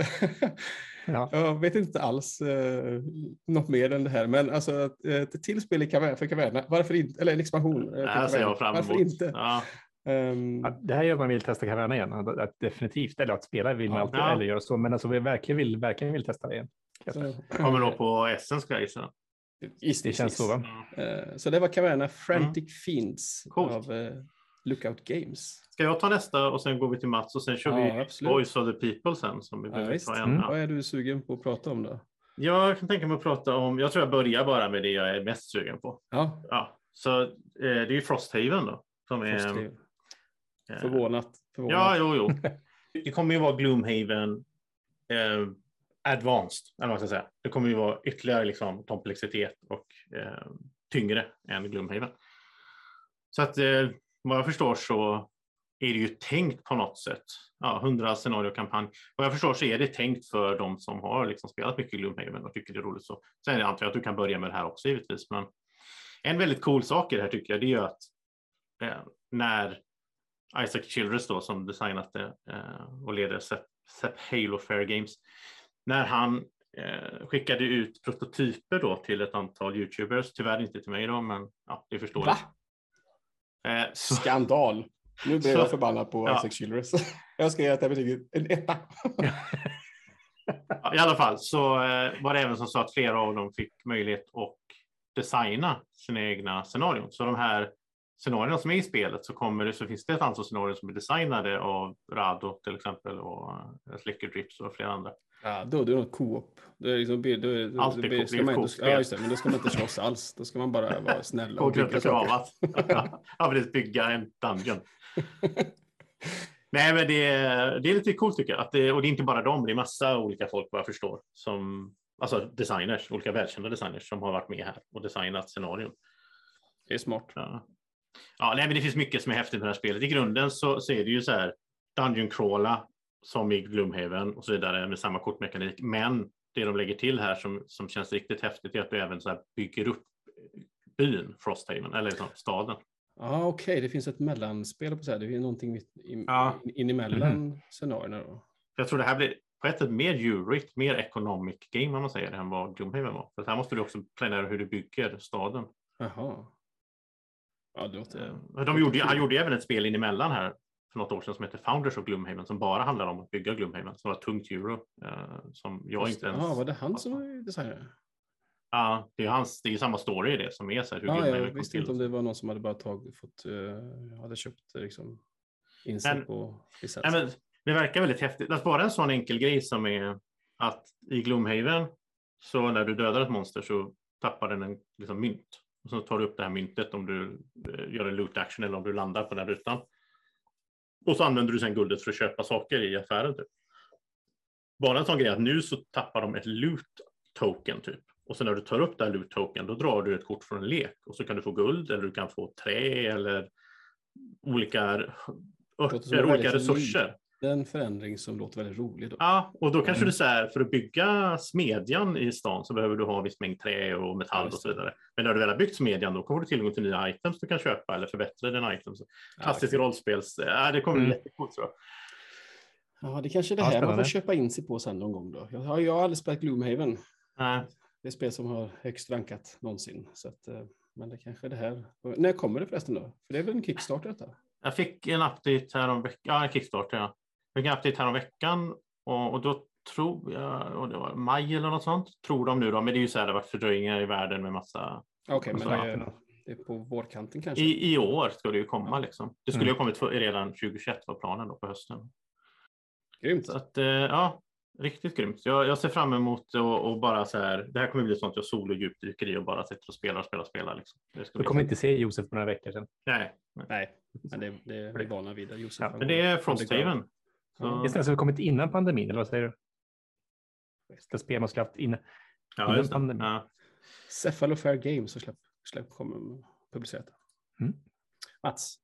Ja. [laughs] jag vet inte alls eh, något mer än det här, men alltså att, eh, ett till spel i kaverna, för kaverna, varför inte? Eller en expansion. eh, ser jag fram Varför emot. inte? Ja. Ehm, Ja, det här gör man vill testa Caverna igen. Att, att definitivt, eller att spela vill man Ja. alltid Ja. eller göra så. Men alltså vi verkligen vill, verkligen vill testa det igen. Kommer nog på Essen ska jag gissa. Gissningsvis. Det känns så va? Eh, så det var Caverna Frantic Fiends Mm. Coolt. av eh, Lookout Games. Ska jag ta nästa och sen går vi till Mats och sen kör Ja, vi absolut. Voice of the People sen som vi Ja, behöver visst. ta en. Mm. Vad är du sugen på att prata om då? Jag kan tänka mig att prata om, jag tror jag börjar bara med det jag är mest sugen på. Ja, Ja, så eh, det är ju Frosthaven då. Som är, Frosthaven. eh, Förvånat. förvånat. Ja, jo, jo. [laughs] Det kommer ju vara Gloomhaven eh, advanced, eller vad man ska säga. Det kommer ju vara ytterligare liksom, komplexitet och eh, tyngre än Gloomhaven. Så att eh, vad jag förstår så är det ju tänkt på något sätt. Ja, 100 scenariokampanj. Vad jag förstår så är det tänkt för de som har liksom spelat mycket Gloomhaven och tycker det är roligt. Så. Sen antar jag att du kan börja med det här också givetvis. Men en väldigt cool sak i det här tycker jag, det är ju att eh, när Isaac Childress då som designat det eh, och leder Sep, Halo Fair Games. När han eh, skickade ut prototyper då till ett antal YouTubers, tyvärr inte till mig då, men ja, det förstår Va? jag. Eh, så, Skandal. Nu blir Så- jag förbannad på Ja. Isaac Childress. [laughs] Jag ska ge det här betyget en etta. [laughs] I alla fall så eh, var det även som så att flera av dem fick möjlighet att designa sina egna scenarion. Så de här scenarierna som är i spelet så, kommer det, så finns det ett antal scenarier som är designade av Rado till exempel och uh, Slicker Drips och flera andra. Ja, då, då är det något co-op. Då, är liksom, då, då, då, Allt är då, co- ska det är man co-op-spel. ja, just det, men då ska man inte slåss alls. Då ska man bara vara [laughs] snäll och bygga bygga saker. [laughs] ja, precis, bygga en dungeon. [laughs] Nej, men det, är- det är lite coolt tycker jag. Att det, och det är inte bara dem, det är massa olika folk vad jag förstår. Som, alltså designers, olika välkända designers som har varit med här och designat scenarion. Det är smart. Ja. Ja, nej, men det finns mycket som är häftigt med det här spelet. I grunden så, så är det ju så här Dungeon crawla som i Gloomhaven och så vidare med samma kortmekanik. Men det de lägger till här som, som känns riktigt häftigt är att du även så bygger upp byn Frosthaven, eller liksom staden. Ja, okej, det finns ett mellanspel på så här. Det är någonting mitt in, Ja. in, emellan scenarierna då. Jag tror det här blir på ett sätt mer eurigt, mer economic game om man säger än vad Gloomhaven var. För här måste du också planera hur du bygger staden. Jaha. Ja, det låter... Eh, De gjorde, han gjorde även ett spel in emellan här för något år sedan som heter Founders of Gloomhaven som bara handlar om att bygga Gloomhaven, som var tungt euro. Eh, som jag inte ens... Ja, var det han som var designare? Ja, det är, hans, det är samma story i det som är så här, hur Ja, Gloomhaven jag visste inte om det var någon som hade bara tagit, fått, uh, hade köpt liksom, Men- på licens. Men det verkar väldigt häftigt. Att bara en sån enkel grej som är att i Gloomhaven så när du dödar ett monster så tappar den en liksom, mynt. Och så tar du upp det här myntet om du eh, gör en loot action eller om du landar på den rutan. Och så använder du sen guldet för att köpa saker i affären. Typ. Bara en sån grej att nu så tappar de ett loot token typ. Och sen när du tar upp det här loot token då drar du ett kort från en lek och så kan du få guld eller du kan få trä eller olika, örter, olika resurser. Det är en förändring som låter väldigt rolig. Då. Ja, och då kanske Mm. du säger för att bygga smedjan i stan så behöver du ha viss mängd trä och Ja, metall och just så vidare. Men när du väl har byggt smedjan då kommer du tillgång till nya items du kan köpa eller förbättra dina items. Klassiskt Ja, rollspels... Ja, det kommer bli Mm. jättecoolt tror jag. ja, det kanske är det Ja, här man får köpa in sig på sen någon gång. Då. Jag har, jag har aldrig spelat Gloomhaven. Nej, Det är spel som har högst rankat någonsin. Så att, eh, men det kanske är det här. När kommer det förresten då? För det är väl en Kickstarter detta? Jag fick en update här om veckan. Ja, en Kickstarter ja. Fick en update här om veckan och, och då tror jag, och det var maj eller något sånt, tror de nu då, men det är ju så här, det har varit fördröjningar i världen med massa Okej, men Så, det är, det är på vårkanten kanske? I, I år ska det ju komma Ja. liksom. Det skulle Mm. ju ha kommit för, redan 2021 var planen då på hösten. Grymt. Så att, eh, ja, riktigt grymt. Jag, jag ser fram emot och, och bara så här. Det här kommer bli sånt jag solo djupdyker i och bara sitter och spelar och spelar och spelar. Liksom. Det ska Du kommer inte se Josef på några veckor sedan. Nej, nej. Men det, det är vi vana vid. Josef, Ja, men det är Frosthaven. Ja. Det är alltså kommit innan pandemin, eller vad säger du? Det spel man skulle haft innan. ja, innan pandemin. Ja. Cephalofair Games har släppt, släppt kommer publicerat. Mm. Mats,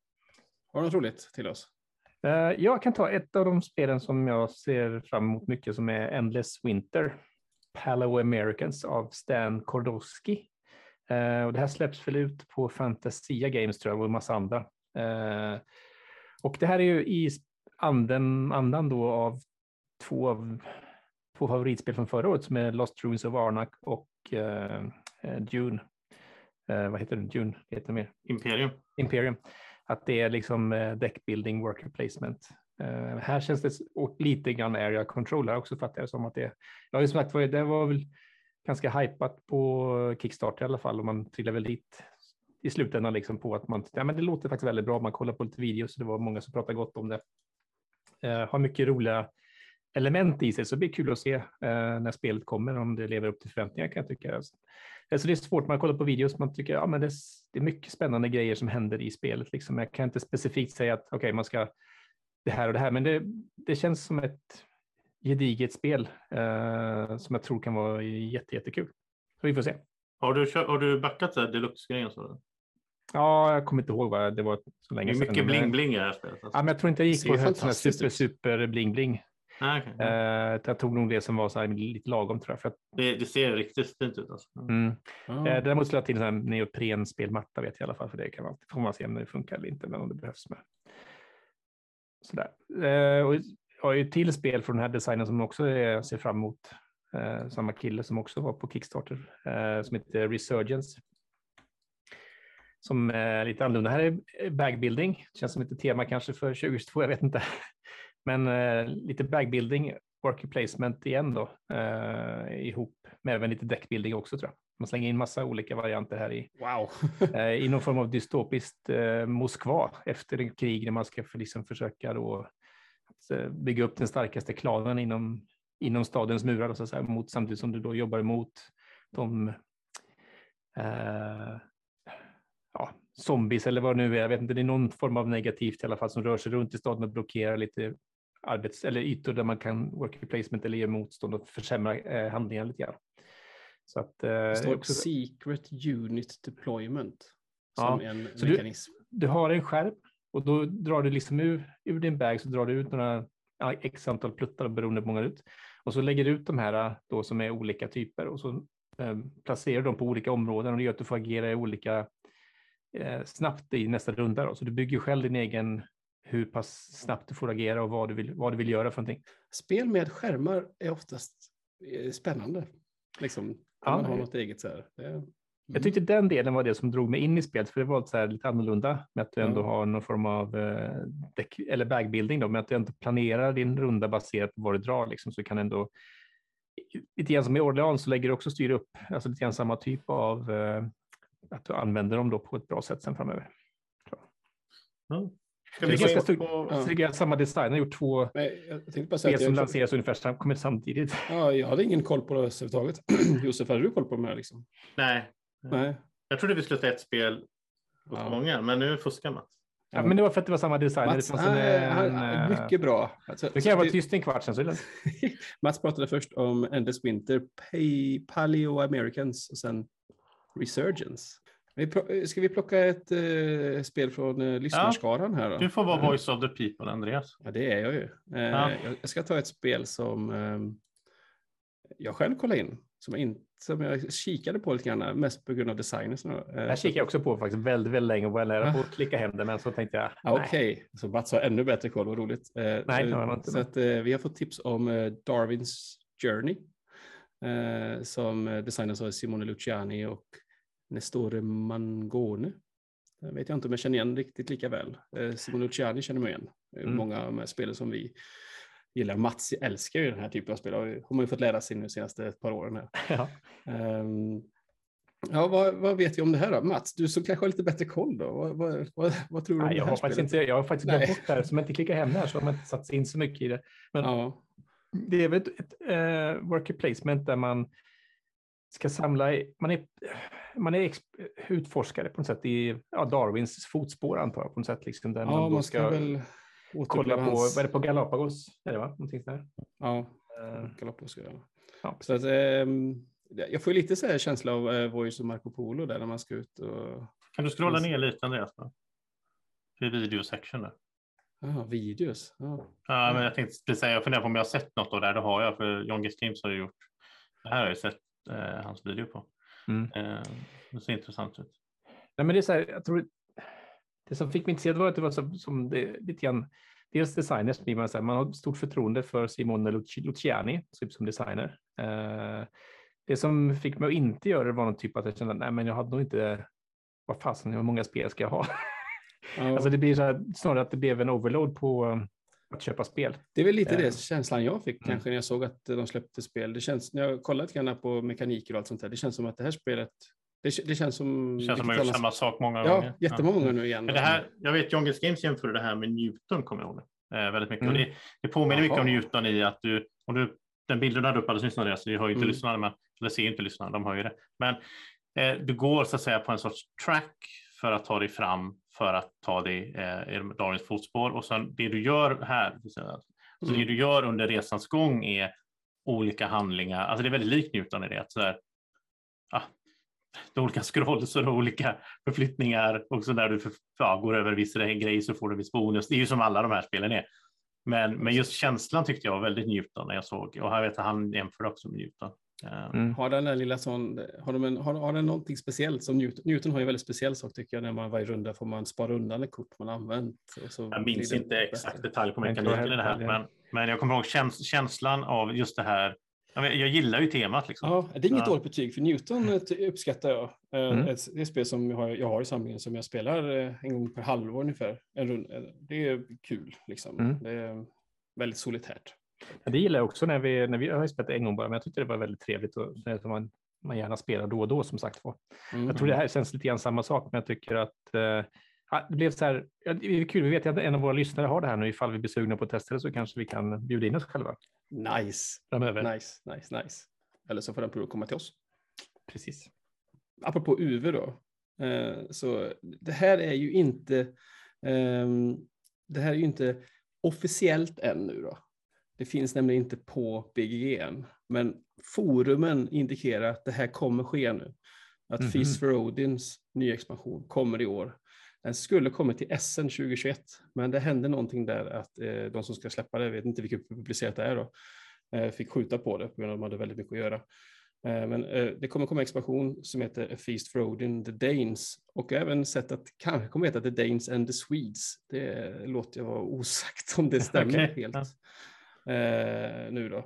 har du något roligt till oss? Eh, Jag kan ta ett av de spelen som jag ser fram emot mycket som är Endless Winter. Palo Americans av Stan Kordowski. Eh, och det här släpps väl ut på Fantasia Games tror jag och en massa andra. Eh, och det här är ju i anden, andan då av två av två favoritspel från förra året som är Lost Ruins of Arnak och eh, eh, Dune. Eh, vad heter den? Dune heter det mer. Imperium. Imperium. Att det är liksom eh, deckbuilding, worker placement. Eh, här känns det lite grann area control här också fattar jag som att det. Jag har ju sagt det var väl ganska hypat på Kickstarter i alla fall och man trillade väl dit i slutändan liksom på att man, ja men det låter faktiskt väldigt bra. Man kollar på lite videos och det var många som pratade gott om det. Eh, har mycket roliga element i sig så det blir kul att se eh, när spelet kommer om det lever upp till förväntningar kan jag tycka. Alltså, Alltså det är svårt, man kollar på videos, man tycker ja, men det, är det är mycket spännande grejer som händer i spelet. Liksom. Jag kan inte specifikt säga att okej, man ska det här och det här, men det, det känns som ett gediget spel eh, som jag tror kan vara jätte, jättekul. Så vi får se. Har du, har du backat deluxe-grejen? Ja, jag kommer inte ihåg vad det var så Det länge är sedan. mycket bling-bling i det här spelet. Alltså. Ja, men jag tror inte jag gick på super, super bling-bling. Nej, okej. Eh, jag tog nog det som var så här lite lagom tror jag. För att, det, det ser riktigt fint ut. Alltså. mm. Eh, Däremot skulle jag till en neoprenspelmatta vet jag i alla fall, för det kan man, får man se om det funkar eller inte, men om det behövs med. Sådär. Eh, och jag har ju till spel från den här designen som också är, ser fram emot. Samma kille som också var på Kickstarter, som heter Resurgence. Som är lite annorlunda. Här är bagbuilding, känns som ett tema kanske för 2022, jag vet inte. [laughs] Men eh, lite bagbuilding, worker placement igen då, eh, ihop med även lite deckbuilding också tror jag. Man slänger in massa olika varianter här i, Wow. [laughs] eh, i någon form av dystopiskt eh, Moskva efter en krig när man ska för, liksom försöka då, att, eh, bygga upp den starkaste klanen inom, inom stadens murar och så, så här, mot, samtidigt som du då jobbar emot de eh, zombies eller vad det nu är. Jag vet inte, det är någon form av negativt i alla fall som rör sig runt i staden och blockerar lite arbets eller ytor där man kan work placement eller ge motstånd och försämra eh, handlingar lite grann. Så att, eh, Det står också, Secret Unit Deployment. Ja, Som en så du- mekanism. du har en skärm och då drar du liksom ur, ur din bag så drar du ut några ja, x antal pluttar beroende på hur många ut. Och så lägger du ut de här då som är olika typer och så eh, placerar du dem på olika områden och det gör att du får agera i olika eh, snabbt i nästa runda. Då. Så du bygger själv din egen hur pass snabbt du får agera och vad du vill, vad du vill göra för någonting. Spel med skärmar är oftast eh, spännande. Liksom, Ja, man ha det- något eget så här. Är Jag tyckte den delen var det som drog mig in i spelet, för det var så här lite annorlunda med att du ändå Ja. har någon form av eh, däck, eller bagbuilding då, med att du ändå planerar din runda baserat på vad du drar, liksom, så du kan ändå lite grann som i Orleans så lägger du också styr upp, alltså lite grann samma typ av eh, att du använder dem då på ett bra sätt sen framöver. Ja. Ska Det vi är ganska på... Ja. Så samma design, har gjort två Men jag tänkte bara säga spel som jag, lanseras ungefär sam- kommer samtidigt. ja, jag hade ingen koll på det överhuvudtaget. [clears throat] Josef, hade du koll på de här? Liksom? Nej, Nej. jag trodde vi skulle ta ett spel hos Ja. många, men nu fuskar Mats. Ja, men det var för att det var samma design. Mats, det fanns en, han, en, han, eh, mycket bra. Alltså, Då kan jag vara det- tyst en kvart sen. Så. [laughs] Mats pratade först om Endless Winter, Pa- Paleo Americans och sen Resurgence. Pl- Ska vi plocka ett eh, spel från eh, lyssnarskaran här då? Du får vara Ja. voice of the people, Andreas. Ja, det är jag ju. Eh, Ja. jag, jag ska ta ett spel som eh, jag själv kollade in, som jag, in, som jag kikade på lite grann, mest på grund av designen. Eh, här kikade jag också på faktiskt väldigt, väldigt länge och var nära på att klicka hem det, men så tänkte jag. Ja, nej. Okej, så Mats har ännu bättre koll, vad roligt. Eh, Nej, så det jag inte, så att, eh, vi har fått tips om eh, Darwins Journey eh, som eh, designas av Simone Luciani och Nestore Mangone. Jag vet jag inte om jag känner igen riktigt lika väl. Eh, Simone Luciani känner man igen. Mm. Många av de här spelen som vi gillar. Mats älskar ju den här typen av spel. Har har man ju fått lära sig nu de senaste ett par åren. Här. [laughs] Ja. Ehm, ja, vad, vad vet vi om det här då? Mats, du som kanske har lite bättre koll då. Vad, vad, vad, tror du Nej, det jag, har faktiskt spelet? inte, jag har faktiskt glömt bort det här, så om jag inte klickar hem det här så har man inte satt sig in så mycket i det. Men Ja, det är väl ett, ett uh, worker placement där man ska samla, man är, man är utforskare på något sätt i ja, Darwins fotspår antar jag på något sätt. Liksom, där ja man då man ska, väl kolla på, hans... vad är det på Galapagos? Är det va? Någonting sådär. Ja, Eh, Galapagos. Ja. Ja. Så att, ehm, jag får lite så här känsla av eh, Voice och Marco Polo där när man ska ut och... Kan du scrolla ner lite, Andreas? Då? Det är videosection där. Ja, videos. Ja. Ja, men jag tänkte precis säga, jag funderar på om jag har sett något av det här. Det har jag, för John Gist Games har ju gjort. Det här har jag sett eh, hans video på. Mm. Eh, det ser intressant ut. Nej, men det är så här, jag tror det som fick mig intresserad var att det var så, som det, lite grann, dels designers blir man så här, man har stort förtroende för Simone Luci- Luciani typ som designer. Eh, det som fick mig att inte göra det var någon typ att jag kände, nej men jag hade nog inte, vad fasen, hur många spel ska jag ha? Ja. [laughs] Alltså det blir så här, snarare att det blev en overload på att köpa spel. Det är väl lite Eh. det känslan jag fick Mm. kanske när jag såg att de släppte spel. Det känns, när jag kollat grann på mekaniker och allt sånt där, det känns som att det här spelet, det, det känns som... Det känns som att man gjort samma sak många Ja, gånger. jättemånga nu igen. Men det här, jag vet John Gist Games jämförde det här med Newton, kommer jag ihåg. Eh, väldigt mycket. Mm. Och det, det påminner mycket om Jaha. Newton i att du, om du den bilden du hade upp alldeles nyss, Andreas, vi har ju inte Mm. lyssnarna, men, eller ser inte lyssnarna, de hör ju det. Men eh, du går så att säga på en sorts track för att ta dig fram, för att ta dig eh, i Darwins fotspår. Och sen det du gör här, säga, så Mm. det du gör under resans gång är olika handlingar. Alltså det är väldigt likt Newton i det. Att så där, ah, det är olika [laughs] scrolls och olika förflyttningar. Och så när du för, ja, går över viss grej så får du viss bonus. Det är ju som alla de här spelen är. Men, men just känslan tyckte jag var väldigt Newton när jag såg. Och jag vet att han jämför också med Newton. Eh, Mm. Har den där lilla sån, har, de en, har, har den någonting speciellt som Newton? Newton har ju en väldigt speciell sak tycker jag, när man varje runda får man spara undan ett kort man använt. Och så Jag minns inte bättre. exakt detalj på mekaniken i det här, men, men jag kommer ihåg käns känslan av just det här. Jag, gillar ju temat liksom. Ja, det är inget Ja. dåligt betyg, för Newton eh, ty- uppskattar jag. Eh, Mm. Ett, det är ett spel som jag har, jag har i samlingen som jag spelar eh, en gång per halvår ungefär. En rund, eh, det är kul, liksom. Mm. Det är väldigt solitärt. Ja, Det gillar jag också när vi, när vi jag har spelat en gång bara, men jag tyckte det var väldigt trevligt och man, man gärna spelar då och då som sagt var. Mm. Jag tror det här känns lite grann samma sak, men jag tycker att eh, det blev så här. Ja, det är kul. Vi vet att en av våra lyssnare har det här nu. Ifall vi blir sugna på att testa det så kanske vi kan bjuda in oss själva Nice, framöver. nice, nice, nice. Eller så får den prova komma till oss. Precis. apropå UV då, eh, så det här är ju inte, ehm, det här är ju inte officiellt än nu då. Det finns nämligen inte på BGG än, men forumen indikerar att det här kommer ske nu. Att Mhm. Feast for Odins nya expansion kommer i år. Den skulle kommit till SN 2021, men det hände någonting där att eh, de som ska släppa det, jag vet inte vilket publicerat det är då, eh, fick skjuta på det på grund av att de hade väldigt mycket att göra. Eh, Men eh, det kommer komma expansion som heter A Feast for Odin, The Danes. Och även sett att kanske kommer heta The Danes and the Swedes. Det låter jag vara osagt om det [laughs] stämmer Okej, helt. Eh, nu då. Eh,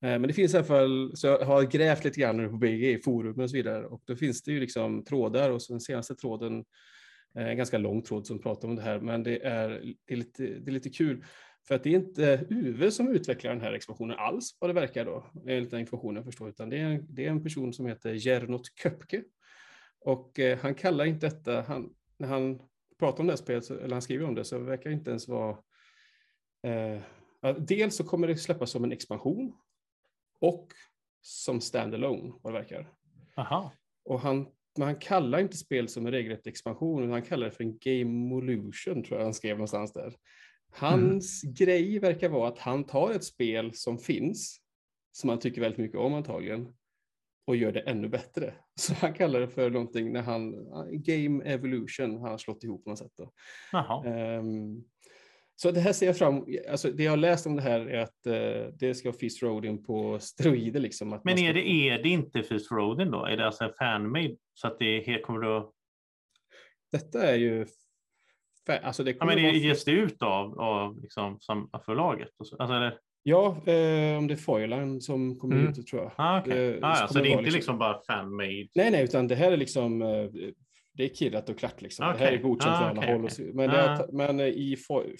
men det finns i alla fall, så jag har grävt lite grann nu på BG forum och så vidare. Och då finns det ju liksom trådar och så den senaste tråden, en ganska lång tråd som pratar om det här, men det är, det är, lite, det är lite kul. För att det är inte UV som utvecklar den här expansionen alls vad det verkar då, enligt den informationen jag förstår, utan det är, det är en person som heter Gernot Köpke. Och eh, han kallar inte detta, han, när han pratar om det här spelet, eller han skriver om det, så verkar det inte ens vara... Eh, dels så kommer det släppas som en expansion och som standalone, vad det verkar. Aha. Och han, men han kallar inte spel som en regelrätt expansion, utan han kallar det för en Gameolution, tror jag han skrev någonstans där. Hans mm. grej verkar vara att han tar ett spel som finns, som han tycker väldigt mycket om antagligen, och gör det ännu bättre. [laughs] Så han kallar det för någonting när han, Game Evolution har han slått ihop på något sätt. Um, så det här ser jag fram alltså det jag har läst om det här är att uh, det ska vara Fist Rodin på steroider. Liksom, att Men ska... är, det, är det inte Fist Rodin då? Är det alltså en fanmade? Så att det är, kommer du Detta är ju Alltså det ja, men det ges det ut av, av liksom, förlaget? Alltså, eller? Ja, eh, om det är Foilan som kommer mm. ut tror jag. Ah, okay. eh, ah, ja, så det är inte liksom, liksom bara fan-made? Nej, nej, utan det här är liksom eh, det är killat och klart liksom. Okay. Det här är godkänt ah, från alla håll. Okay. Men, ah. men eh, i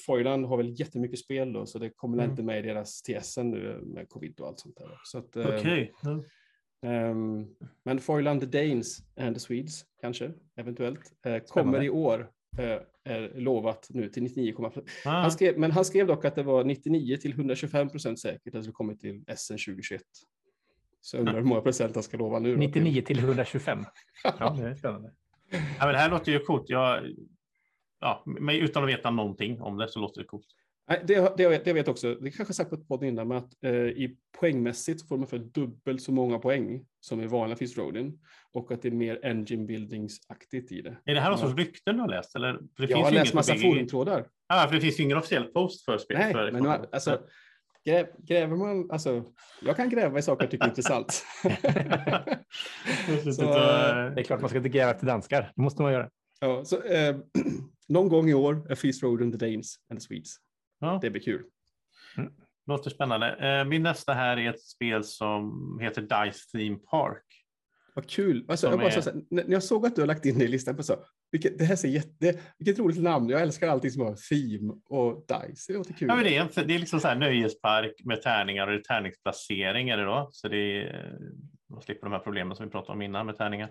Foilan har väl jättemycket spel då, så det kommer mm. inte med i deras TSN nu med covid och allt sånt där. Så att, eh, okay. mm. um, men Foilan the Danes and the Swedes kanske, eventuellt, eh, kommer i år Eh, är lovat nu till 99,5. Ah. Han skrev, men han skrev dock att det var 99 till 125 procent säkert att det skulle kommit till SN 2021. Så undrar hur många procent han ska lova nu. 99 till 125. [laughs] ja, det är spännande. Ja, men det här låter ju coolt. Jag, ja, men utan att veta någonting om det så låter det coolt. Det, det, det vet också, det kanske sagt på ett podd innan, men att eh, i poängmässigt får man för dubbelt så många poäng som i vanliga Fist Rodin och att det är mer engine buildings-aktigt i det. Är det här någon sorts rykten du har läst? Eller? För det jag har läst massa forumtrådar. Ja, för det finns ju ingen officiell post för spelet. Nej, för men man, alltså, gräv, gräver man, alltså, jag kan gräva i saker jag tycker är intressant. [laughs] så, eh, det är klart man ska inte gräva efter danskar, det måste man göra. Ja, så, eh, [clears throat] någon gång i år är Feast Road and the Danes and the Swedes. Ja. Det blir kul. Mm. Låter spännande. Eh, min nästa här är ett spel som heter Dice Theme Park. Vad kul. Alltså, jag bara är... så, när jag såg att du har lagt in det i listan, på så, vilket, det här ser jätte, vilket roligt namn. Jag älskar allting som har theme och dice. Det låter kul. Ja, men det, är en, det är liksom så här nöjespark med tärningar och det är tärningsplacering är det då. Så det är, man slipper de här problemen som vi pratade om innan med tärningar.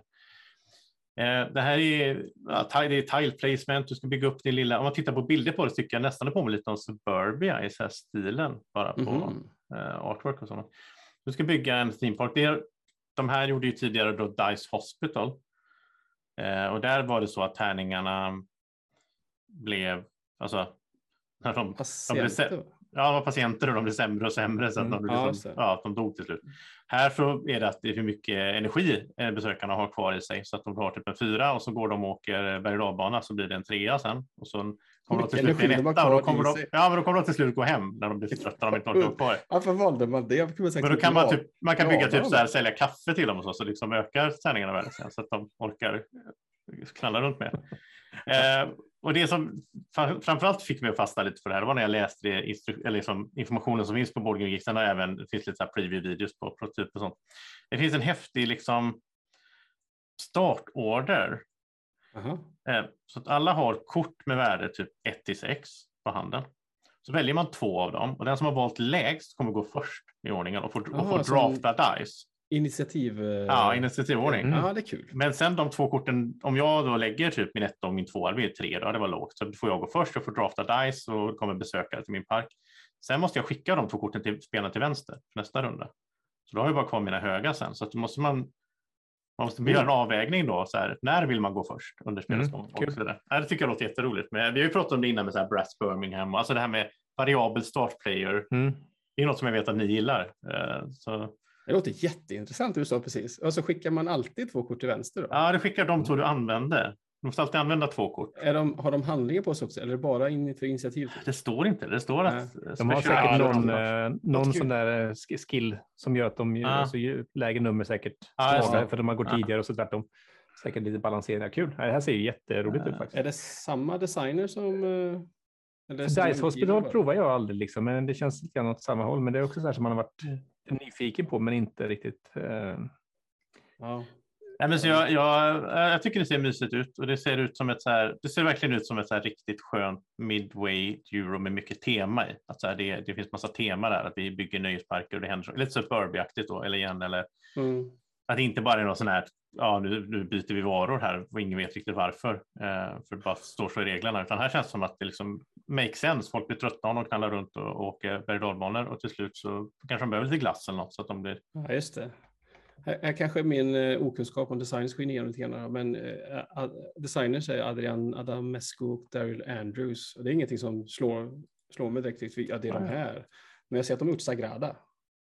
Eh, det här är, ja, det är tile placement, du ska bygga upp din lilla, om man tittar på bilder på det tycker jag nästan det påminner lite om Suburbia i så stilen, bara på mm. artwork och sånt. Du ska bygga en theme park. Det är, de här gjorde ju tidigare då Dice Hospital. Eh, och där var det så att tärningarna blev, alltså, när de, de blev, ja, de var patienter och de blev sämre och sämre så att de, mm, liksom, ja, ja, de dog till slut. Här så är det att det är hur mycket energi eh, besökarna har kvar i sig så att de har typ en fyra och så går de och åker berg och så blir det en trea sen. Och så kommer de till slut bli och då kommer, de, ja, men då kommer de till slut gå hem när de blir trötta de inte orkar kvar. Varför valde man det? Men då kan man, typ, man kan bygga typ så här, sälja kaffe till dem och så, så liksom ökar tärningarna sen så att de orkar knalla runt med. Eh, och det som framförallt fick mig att fastna lite för det här var när jag läste det, eller liksom informationen som finns på Boardgame och även det finns lite preview-videos på prototyp och sånt. Det finns en häftig liksom startorder. Uh -huh. Så att alla har kort med värde typ 1 till 6 på handen. Så väljer man två av dem och den som har valt lägst kommer gå först i ordningen och får, och får drafta dice. Initiativ... Eh, ja, initiativordning. Mm. Ja, det är kul. Men sen de två korten, om jag då lägger typ min etta och min tvåa, det blir tre då, det var lågt. Så får jag gå först, jag får drafta dice och kommer besökare till min park. Sen måste jag skicka de två korten till spelarna till vänster för nästa runda. Så då har jag bara kvar mina höga sen. Så att då måste man, man måste mm. göra en avvägning då. Så här, när vill man gå först under spelets gång? Mm, det tycker jag låter jätteroligt. Men vi har ju pratat om det innan med så här Brass Birmingham och alltså det här med variabel start player. Mm. Det är något som jag vet att ni gillar. Eh, så det låter jätteintressant du sa precis. Och så skickar man alltid två kort till vänster? Då? Ja, det skickar de två du använde. Du måste alltid använda två kort. Är de, har de handlingar på sig också eller bara in för initiativ? Det står inte. Det står att... De har säkert någon, eh, någon sån där eh, skill som gör att de ja. alltså, lägre nummer säkert ja, för de har gått ja. tidigare och så tvärtom. Säkert lite balansering. Kul. Det här ser ju jätteroligt ut faktiskt. Är det samma designer som eh, Dice Hospital provar jag aldrig, liksom, men det känns lite grann åt samma håll. Men det är också så här som man har varit lite nyfiken på, men inte riktigt. Eh... Ja. Nej, men så jag, jag, jag tycker det ser mysigt ut och det ser ut som ett så här, det ser verkligen ut som ett så riktigt skönt midway euro med mycket tema i. Att så här, det, det finns massa tema där, att vi bygger nöjesparker och det händer lite så Furby-aktigt då, eller igen, eller Mm. att det inte bara är något sån här, ja nu, nu byter vi varor här och ingen vet riktigt varför, eh, för det bara står så i reglerna, utan här känns det som att det liksom makes sense. Folk blir trötta om de knallar runt och, och åker berg och till slut så kanske de behöver lite glass eller något så att de blir Ja, just det. Här, här kanske min eh, okunskap om design skiner igenom lite grann, men eh, designers är Adrian Adamescu och Daryl Andrews. Det är ingenting som slår, slår mig direkt, riktigt, ja, det är de här. Men jag ser att de har gjort Sagrada,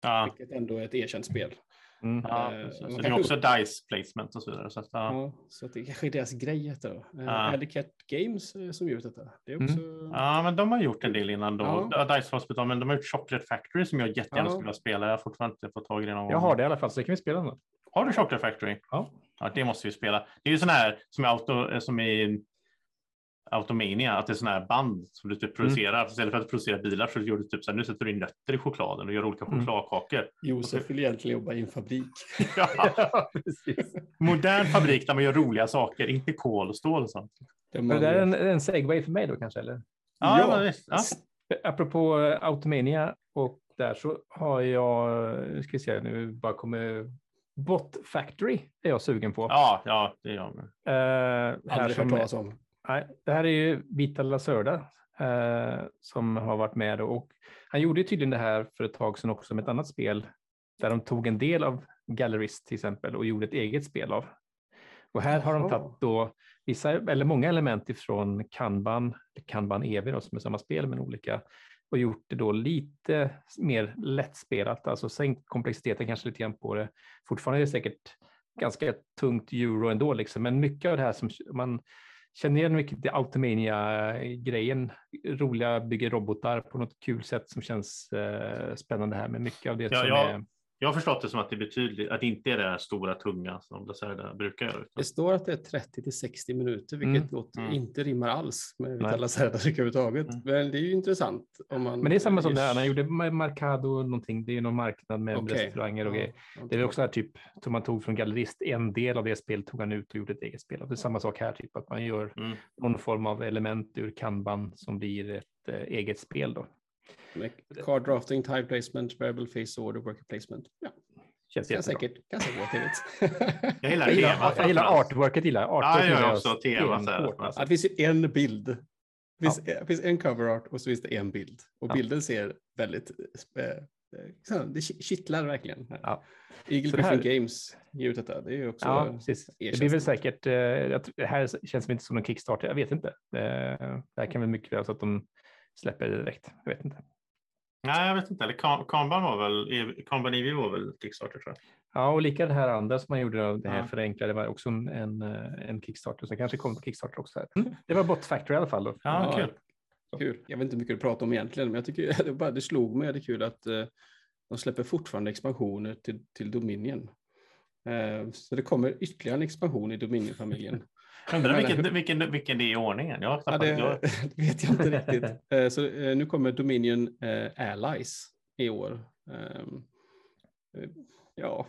Ja, vilket ändå är ett erkänt spel. Mm. ja Eh, precis. det är också dice placement och så vidare. Så att, ja. Ja, så att det kanske är deras grej. Då. Uh, Ja. Alley Cat Games eh, som gjort detta. Det är också... Ja, men de har gjort en del innan då. Ja. Dice Hospital, men de har gjort Chocolate Factory som jag jättegärna Ja. skulle vilja spela. Jag har fortfarande inte fått tag i det någon Jag gång. har det i alla fall, så det kan vi spela nu. Har du Chocolate Factory? Ja. Ja, det måste vi spela. Det är ju sån här som är, auto, eh, som är Automania, att det är sån här band som du typ producerar. Istället för att producera bilar så gör du typ så här, nu sätter du in nötter i chokladen och gör olika Mm. chokladkakor. Josef vill egentligen jobba i en fabrik. Ja, Ja, [laughs] precis. modern fabrik där man gör roliga saker, inte kol och stål och sånt. Men man- det är en, en segway för mig då kanske, eller? Ja, Ja. men visst. ja. Apropå Automania och där så har jag, nu ska vi se, nu bara kommer Bot Factory är jag sugen på. ja, ja, det är jag med. Här Aldrig hört som, talas om. Nej, det här är ju Vita Lacerda eh, som har varit med och han gjorde ju tydligen det här för ett tag sedan också med ett annat spel där de tog en del av Gallerist till exempel och gjorde ett eget spel av. Och här har de tagit då vissa, eller många element ifrån Kanban, Kanban EV då, som är samma spel men olika, och gjort det då lite mer lättspelat, alltså sänkt komplexiteten kanske lite grann på det. Fortfarande är det säkert ganska tungt euro ändå, liksom, men mycket av det här som man känner igen mycket till Automania-grejen, roliga bygger robotar på något kul sätt som känns eh, spännande här, med mycket av det Ja, som ja. är Jag har förstått det som att det betydligt, att det inte är det här stora tunga som Lacerda brukar göra. Utan, Det står att det är 30 till 60 minuter, vilket Mm. låter, Mm. inte rimmar alls med Nej. Vitala Cerda överhuvudtaget. Mm. Men det är ju intressant. Om man, Men det är samma som det här, han gjorde Marcado någonting, det är ju någon marknad med Okej. restauranger och grejer. Det är också här typ som man tog från Gallerist, en del av det spelet tog han ut och gjorde ett eget spel. Och det är samma sak här, typ att man gör mm. någon form av element ur Kanban som blir ett eh, eget spel då. Card drafting, time placement, variable face order, worker placement. Ja, Känns kan jättebra. säkert, kan säkert vara trevligt. [laughs] Jag gillar Jag gillar, [laughs] temat. jag gillar artworket, gillar jag. Ja, jag gillar också temat så här. stenhårt. Ja, det finns ju en bild. Det finns, det finns en cover art och så finns det en bild. Och Ja. bilden ser väldigt... Eh, eh, så, det ki- kittlar verkligen. Ja. Eagle det här- Griffin Games ger ut detta. Det är ju också... Ja, precis. Det blir väl säkert, eh, det här känns inte som någon Kickstarter, jag vet inte. Eh, Det här kan väl mycket väl så att de släpper det direkt, jag vet inte. Nej, jag vet inte. Eller Kan- Kanban var väl, Kanban EV var väl Kickstarter tror jag. Ja, och lika det här andra som man gjorde, då, det här Ja. förenklade, var också en, en, eh, Kickstarter, så det kanske kommer på Kickstarter också. Här. Mm. Det var Bot Factory i alla fall. Då. Ja, Ja. kul. Kul. Jag vet inte hur mycket du pratar om egentligen, men jag tycker [laughs] det, bara, det slog mig. Det är kul att eh, de släpper fortfarande expansioner till, till Dominion. Eh, så det kommer ytterligare en expansion i Dominion-familjen. [laughs] Undrar vilken, vilken, vilken det är i ordningen. Jag Ja, det, jag- [laughs] vet jag inte riktigt. [laughs] Eh, Så eh, nu kommer Dominion eh, Allies i år. Ehm, eh, Ja,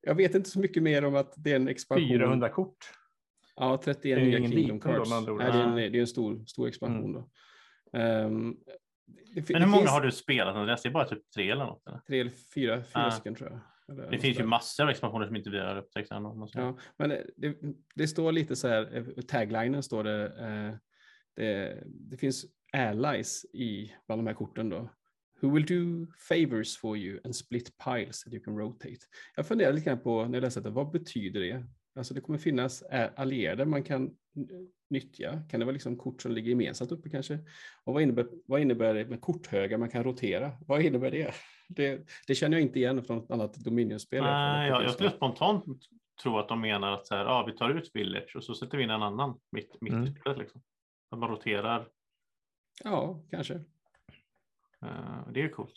jag vet inte så mycket mer om att det är en expansion. 400 kort. Ja, 31 Det är ju nya Kingdom då, Cards. ord. Nej, det är en, det är en stor, stor expansion. Då. Ehm, det, Men hur många finns har du spelat? Det är bara typ tre eller något? Eller? Tre eller fyra, fyra Ah. stycken tror jag. Eller Det finns ju massor av expansioner som inte vi har upptäckt än. om man säger. Ja, men det- det, det står lite så här, eh, taglinen står det, eh, det, det finns allies i bland de här korten då. Who will do favors for you and split piles that you can rotate. Jag funderar lite grann på när jag läste det, vad betyder det? Alltså det kommer finnas eh, allierade man kan n- nyttja. Kan det vara liksom kort som ligger gemensamt uppe kanske? Och vad innebär, vad innebär det med korthögar man kan rotera? Vad innebär det? Det, det känner jag inte igen från ett annat Dominion-spel. Nej, jag, jag skulle spontant tro att de menar att så här, ja, vi tar ut Village och så sätter vi in en annan mitt, mitt Mm. i spelet. Liksom. Att man roterar. Ja, kanske. eh, det är ju coolt.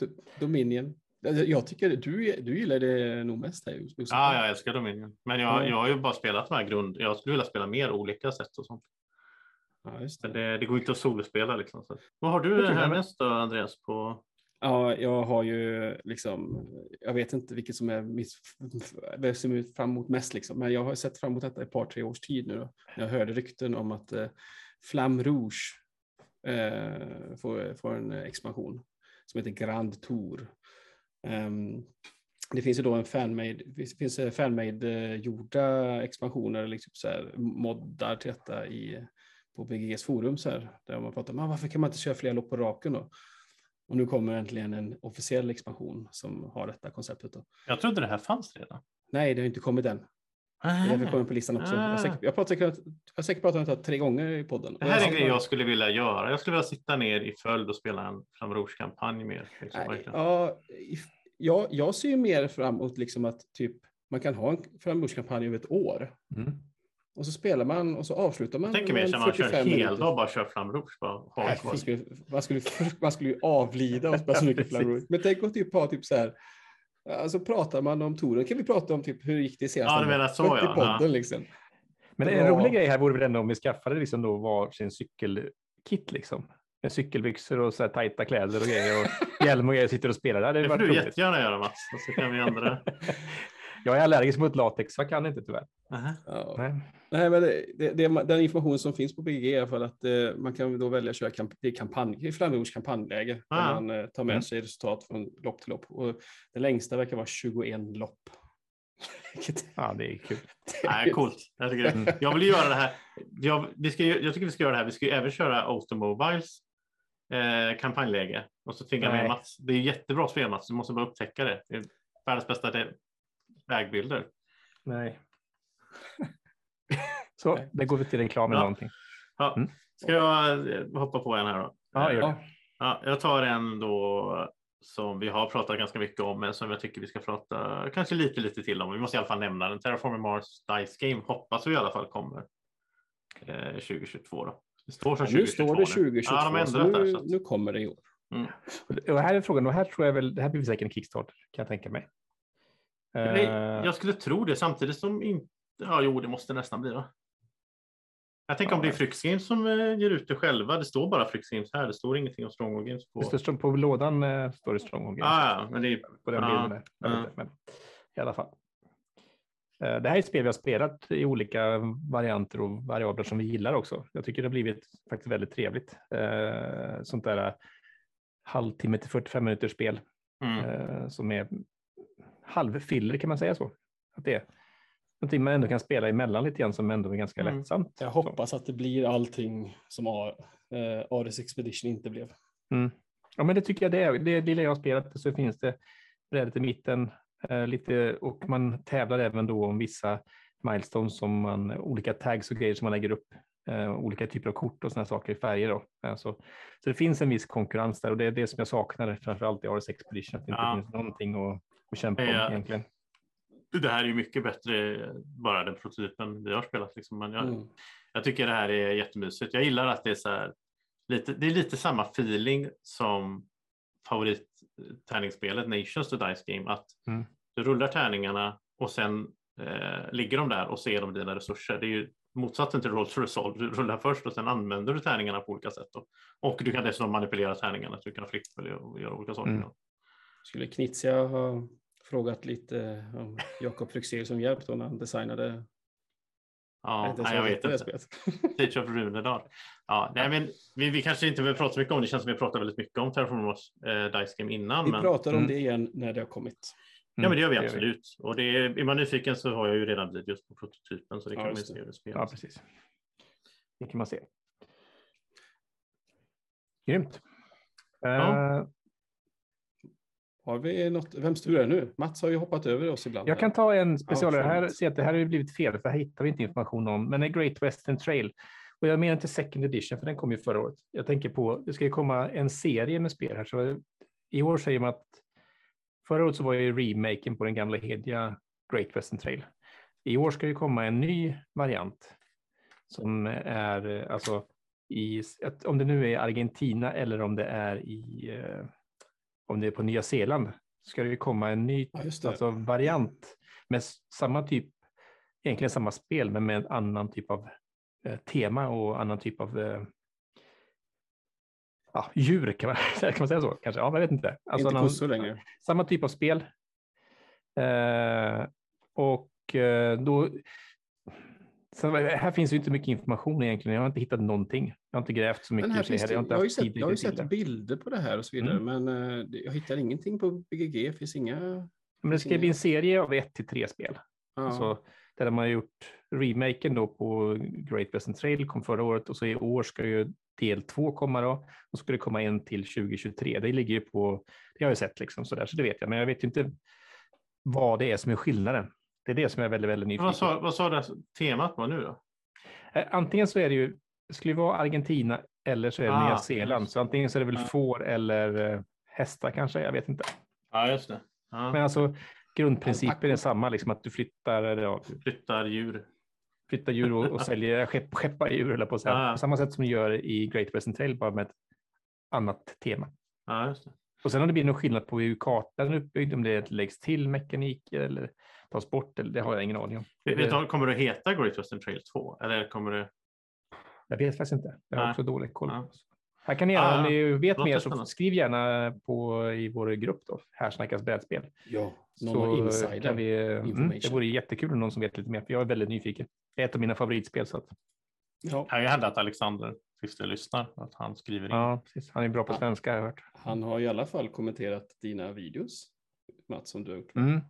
D- Dominion. Alltså, Jag tycker du, du gillar det nog mest här. Ja, jag älskar Dominion. Men jag, Ja. jag har ju bara spelat de här grund... Jag skulle vilja spela mer olika sätt och sånt. Ja, det. det, det går inte att solospela liksom. Så. Vad har du jag med. härnäst då, Andreas? På... Ja, jag har ju liksom, jag vet inte vilket som är mitt, som är fram emot mest liksom, men jag har sett fram emot detta i ett par, tre års tid nu då. Jag hörde rykten om att eh, Flam Rouge eh, får, får en expansion som heter Grand Tour. Um, det finns ju då en fanmade, det finns fanmade eh, gjorda expansioner, liksom så här, moddar till detta i, på BGGs forum så här, där man pratar om ah, varför kan man inte köra fler lopp på raken då? Och nu kommer äntligen en officiell expansion som har detta konceptet. Då. Jag trodde det här fanns redan. Nej, det har inte kommit än. Därför det kommer på listan också. Jag har säkert, jag pratat, jag har säkert pratat om det tre gånger i podden. Det här är en grej jag skulle vilja göra. Jag skulle vilja sitta ner i följd och spela en Flamme Rouge-kampanj mer. Liksom, Nej, ja, jag, jag ser ju mer fram emot liksom att typ, man kan ha en Flamme Rouge-kampanj över ett år. Mm. Och så spelar man och så avslutar man. Jag tänker mig att man kör heldag och bara kör Flamme Rouge. Nej, man, skulle, man, skulle, man skulle ju avlida och spela så mycket [laughs] Flamme Rouge. Men tänk att typ ha typ så här Alltså pratar man om touren kan vi prata om typ hur gick det senast? Ja, du menar så ja. podden, ja. Liksom. Men en rolig grej här vore väl ändå om vi skaffade liksom då varsin cykelkit liksom. Med cykelbyxor och så här tajta kläder och grejer och hjälm och grejer sitter och spelar. Det, det får du roligt. jättegärna göra Mats. Så kan vi andra. [laughs] Jag är allergisk mot latex, så jag kan inte tyvärr. Uh-huh. Ja. Nej. Nej, men det, det, det, den information som finns på BG är fall att eh, man kan då välja att köra kamp, det är kampanj, Flammerouge kampanjläge. Ah. Där man eh, tar med mm. sig resultat från lopp till lopp. Och det längsta verkar vara 21 lopp. [laughs] ja, det är kul. [laughs] Nej, coolt. Jag, tycker det. jag vill göra det här. Jag, vi ska, jag tycker vi ska göra det här. Vi ska ju även köra Automobiles eh, kampanjläge och så tvinga med Mats. Det är jättebra spel Mats. Du måste bara upptäcka det. det är världens bästa vägbilder. Nej. [laughs] Så, det går vi till reklam eller ja. någonting. Ja. Mm. Ska jag eh, hoppa på en här då? Ja, gör det. Ja, jag tar en då som vi har pratat ganska mycket om, men som jag tycker vi ska prata kanske lite, lite till om. Vi måste i alla fall nämna den. Terraforming Mars Dice Game hoppas vi i alla fall kommer eh, 2022. Då. Det står som 2022 nu. står det 2022, ja, de nu, där, så nu kommer det i år. Mm. Och här är frågan, och här tror jag väl, det här blir säkert en Kickstart kan jag tänka mig. Nej, eh. jag skulle tro det samtidigt som inte, ja jo det måste nästan bli va? Jag tänker ja, om det är Fryx Games som eh, ger ut det själva. Det står bara Fryx Games här. Det står ingenting om Stronghold Games. På, står, på lådan eh, står det Stronghold Games. Ah, men det är, på den ah, bilden. Ah. Men, I alla fall. Det här är ett spel vi har spelat i olika varianter och variabler som vi gillar också. Jag tycker det har blivit faktiskt väldigt trevligt. Sånt där halvtimme till 45 minuters spel mm. som är halvfiller kan man säga så. Att det är någonting man ändå kan spela emellan lite grann som ändå är ganska mm. lättsamt. Jag hoppas så. att det blir allting som eh, Ares Expedition inte blev. Mm. Ja, men det tycker jag det är. Det lilla jag har spelat så finns det brädet i mitten eh, lite och man tävlar även då om vissa milestones som man olika tags och grejer som man lägger upp. Eh, olika typer av kort och sådana saker i färger. Då. Alltså, så det finns en viss konkurrens där och det är det som jag saknar framförallt i Ares Expedition, att det ja. inte finns någonting att och kämpa om egentligen. Det här är ju mycket bättre, bara den prototypen vi har spelat. Liksom. Men jag, mm. jag tycker det här är jättemysigt. Jag gillar att det är så här, lite, det är lite samma feeling som favorittärningsspelet Nations to Dice Game. Att mm. du rullar tärningarna och sen eh, ligger de där och ser de dina resurser. Det är ju motsatsen till Roll to Resolve. Du rullar först och sen använder du tärningarna på olika sätt. Då. Och du kan dessutom manipulera tärningarna så du kan flippa och göra olika saker. Mm. Skulle Knizia ha frågat lite om Jakob Fryxell som hjälp då när han designade Ja, jag, jag vet inte. Teach [laughs] of Runedal. Ja, nej, men vi, vi kanske inte vill prata så mycket om det. känns som vi pratar väldigt mycket om Terraformers eh, Dice Game innan. Vi men... pratar om mm. det igen när det har kommit. Ja, men det gör vi absolut. Och det är, är man nyfiken så har jag ju redan videos på prototypen så det kan ja, man se hur det spelas. Ja, precis. Det kan man se. Grymt. Ja. Uh, har vi något, vems tur är det nu? Mats har ju hoppat över oss ibland. Jag kan ta en specialare. här, se att det här har blivit fel, för här hittar vi inte information om, men en Great Western Trail. Och jag menar inte second edition, för den kom ju förra året. Jag tänker på, det ska ju komma en serie med spel här, så i år säger man att förra året så var ju remaken på den gamla hedja Great Western Trail. I år ska det komma en ny variant som är alltså i, om det nu är Argentina eller om det är i eh, om det är på Nya Zeeland, ska det ju komma en ny ja, alltså, variant med samma typ, egentligen samma spel, men med en annan typ av eh, tema och annan typ av eh, ja, djur, kan man, [laughs] kan man säga så? Kanske? Ja, jag vet inte. Alltså inte någon- längre. samma typ av spel. Eh, och eh, då... Sen, här finns ju inte mycket information egentligen. Jag har inte hittat någonting. Jag har inte grävt så mycket. Det heller. jag, har ju sett, jag har sett bilder på det här och så vidare, Mm. men eh, jag hittar ingenting på BGG. Det finns inga... Men det ska bli en serie av ett till tre spel. Ja. Så där de har gjort remaken då på Great Western Trail kom förra året och så i år ska ju del två komma då och så ska det komma en till 2023. Det ligger ju på, det har jag sett liksom så där så det vet jag, men jag vet ju inte vad det är som är skillnaden. Det är det som jag är väldigt, väldigt nyfiken Vad på. sa, vad sa det temat var nu då? Eh, Antingen så är det ju, det skulle vara Argentina eller så är det Ah, Nya Zeeland. Så antingen så är det väl Ja. får eller eh, hästar kanske, jag vet inte. Ja, just det. Ja. Men alltså grundprincipen är samma, liksom att du flyttar, eller ja, Flyttar djur. flyttar djur och, och säljer, [laughs] skepp, skeppar djur eller på att säga. Ah. På samma sätt som du gör i Great Western Trail, bara med ett annat tema. Ja, just det. Och sen har det blivit någon skillnad på hur kartan är uppbyggd, om det läggs till mekaniker eller tas bort, eller det har jag ingen aning om. Vet du, kommer det att heta Great Western Trail 2? Eller kommer det... Jag vet faktiskt inte. Jag har Nej. också dålig koll. Ja. Här kan ni gärna, om Ah, ni vet mer, så skriv gärna på i vår grupp då. Här snackas brädspel. Ja, någon Så insider. kan vi, mm, det vore jättekul om någon som vet lite mer, för jag är väldigt nyfiken. Det är ett av mina favoritspel. Så att, Ja, kan ju hända att Alexander Fister lyssnar. Att han skriver in. ja, precis. Han är bra på svenska har jag hört. han har i alla fall kommenterat dina videos, Mats, som du har gjort. Mm.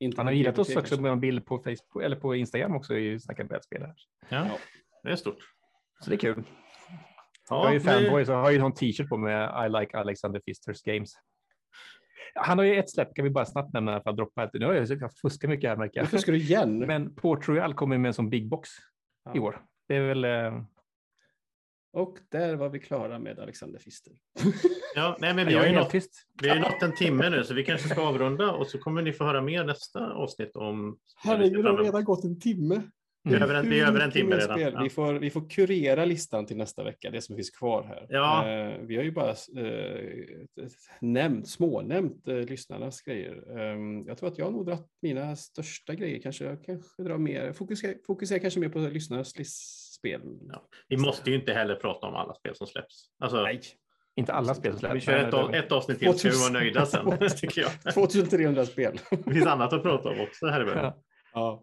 Inte Han har gillat oss också med en bild på Facebook eller på Instagram också i Snacka brädspel. Här. Ja, Ja. det är stort. Så det är kul. Ja, jag är ju fanboy så jag har ju en t-shirt på med I like Alexander Fisters games. Han har ju ett släpp, kan vi bara snabbt nämna för att droppa. ett- Nu har jag jag fuskar mycket här märker Nu jag. fuskar du igen. [laughs] Men Port Royal kommer med en sån big box i Ja. år. Det är väl... Och där var vi klara med Alexander Fister. Ja, nej, men vi [laughs] har är ju nått, vi har ju nått en timme nu så vi kanske ska avrunda och så kommer ni få höra mer nästa avsnitt om... Herregud, det har redan gått en timme. Vi är över en, vi är över en timme redan. spel? Ja. Vi, får, vi får kurera listan till nästa vecka, det som finns kvar här. Ja. Eh, vi har ju bara eh, nämnt, smånämnt eh, lyssnarnas grejer. Eh, jag tror att jag har nog dragit mina största grejer. Kanske jag kanske drar mer, fokuserar, fokuserar kanske mer på lyssnarnas list- spel. Ja. Vi måste ju inte heller prata om alla spel som släpps. Alltså, Nej, Inte alla spel som vi släpps. kör ett, av- ett avsnitt till ska vi vara nöjda sen, [laughs] tycker jag. [laughs] 2300 spel. Det finns annat att prata om också här i världen. Ja. Ja,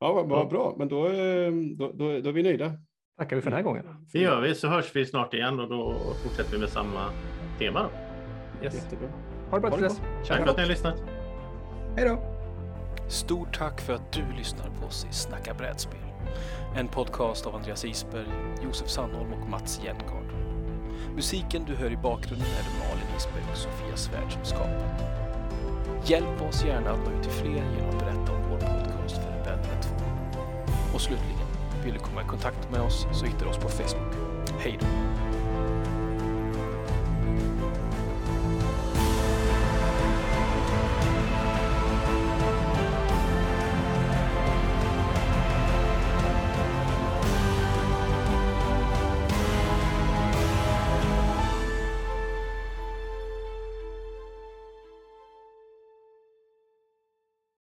ja vad, vad bra. Men då, eh, då, då, då är vi nöjda. Tackar vi för den här gången. Det gör vi, så hörs vi snart igen och då fortsätter vi med samma tema. Då. Yes. Jättebra. Ha det bra till dess. Tack för att ni har lyssnat. Hej då! Stort tack för att du lyssnar på oss i Snacka brädspel. En podcast av Andreas Isberg, Josef Sandholm och Mats Jengard. Musiken du hör i bakgrunden är det Malin Isberg och Sofia Svärd som skapat. Hjälp oss gärna att nå ut till fler genom att berätta om vår podcast för en vän eller två. Och slutligen, vill du komma i kontakt med oss så hittar du oss på Facebook. Hej då!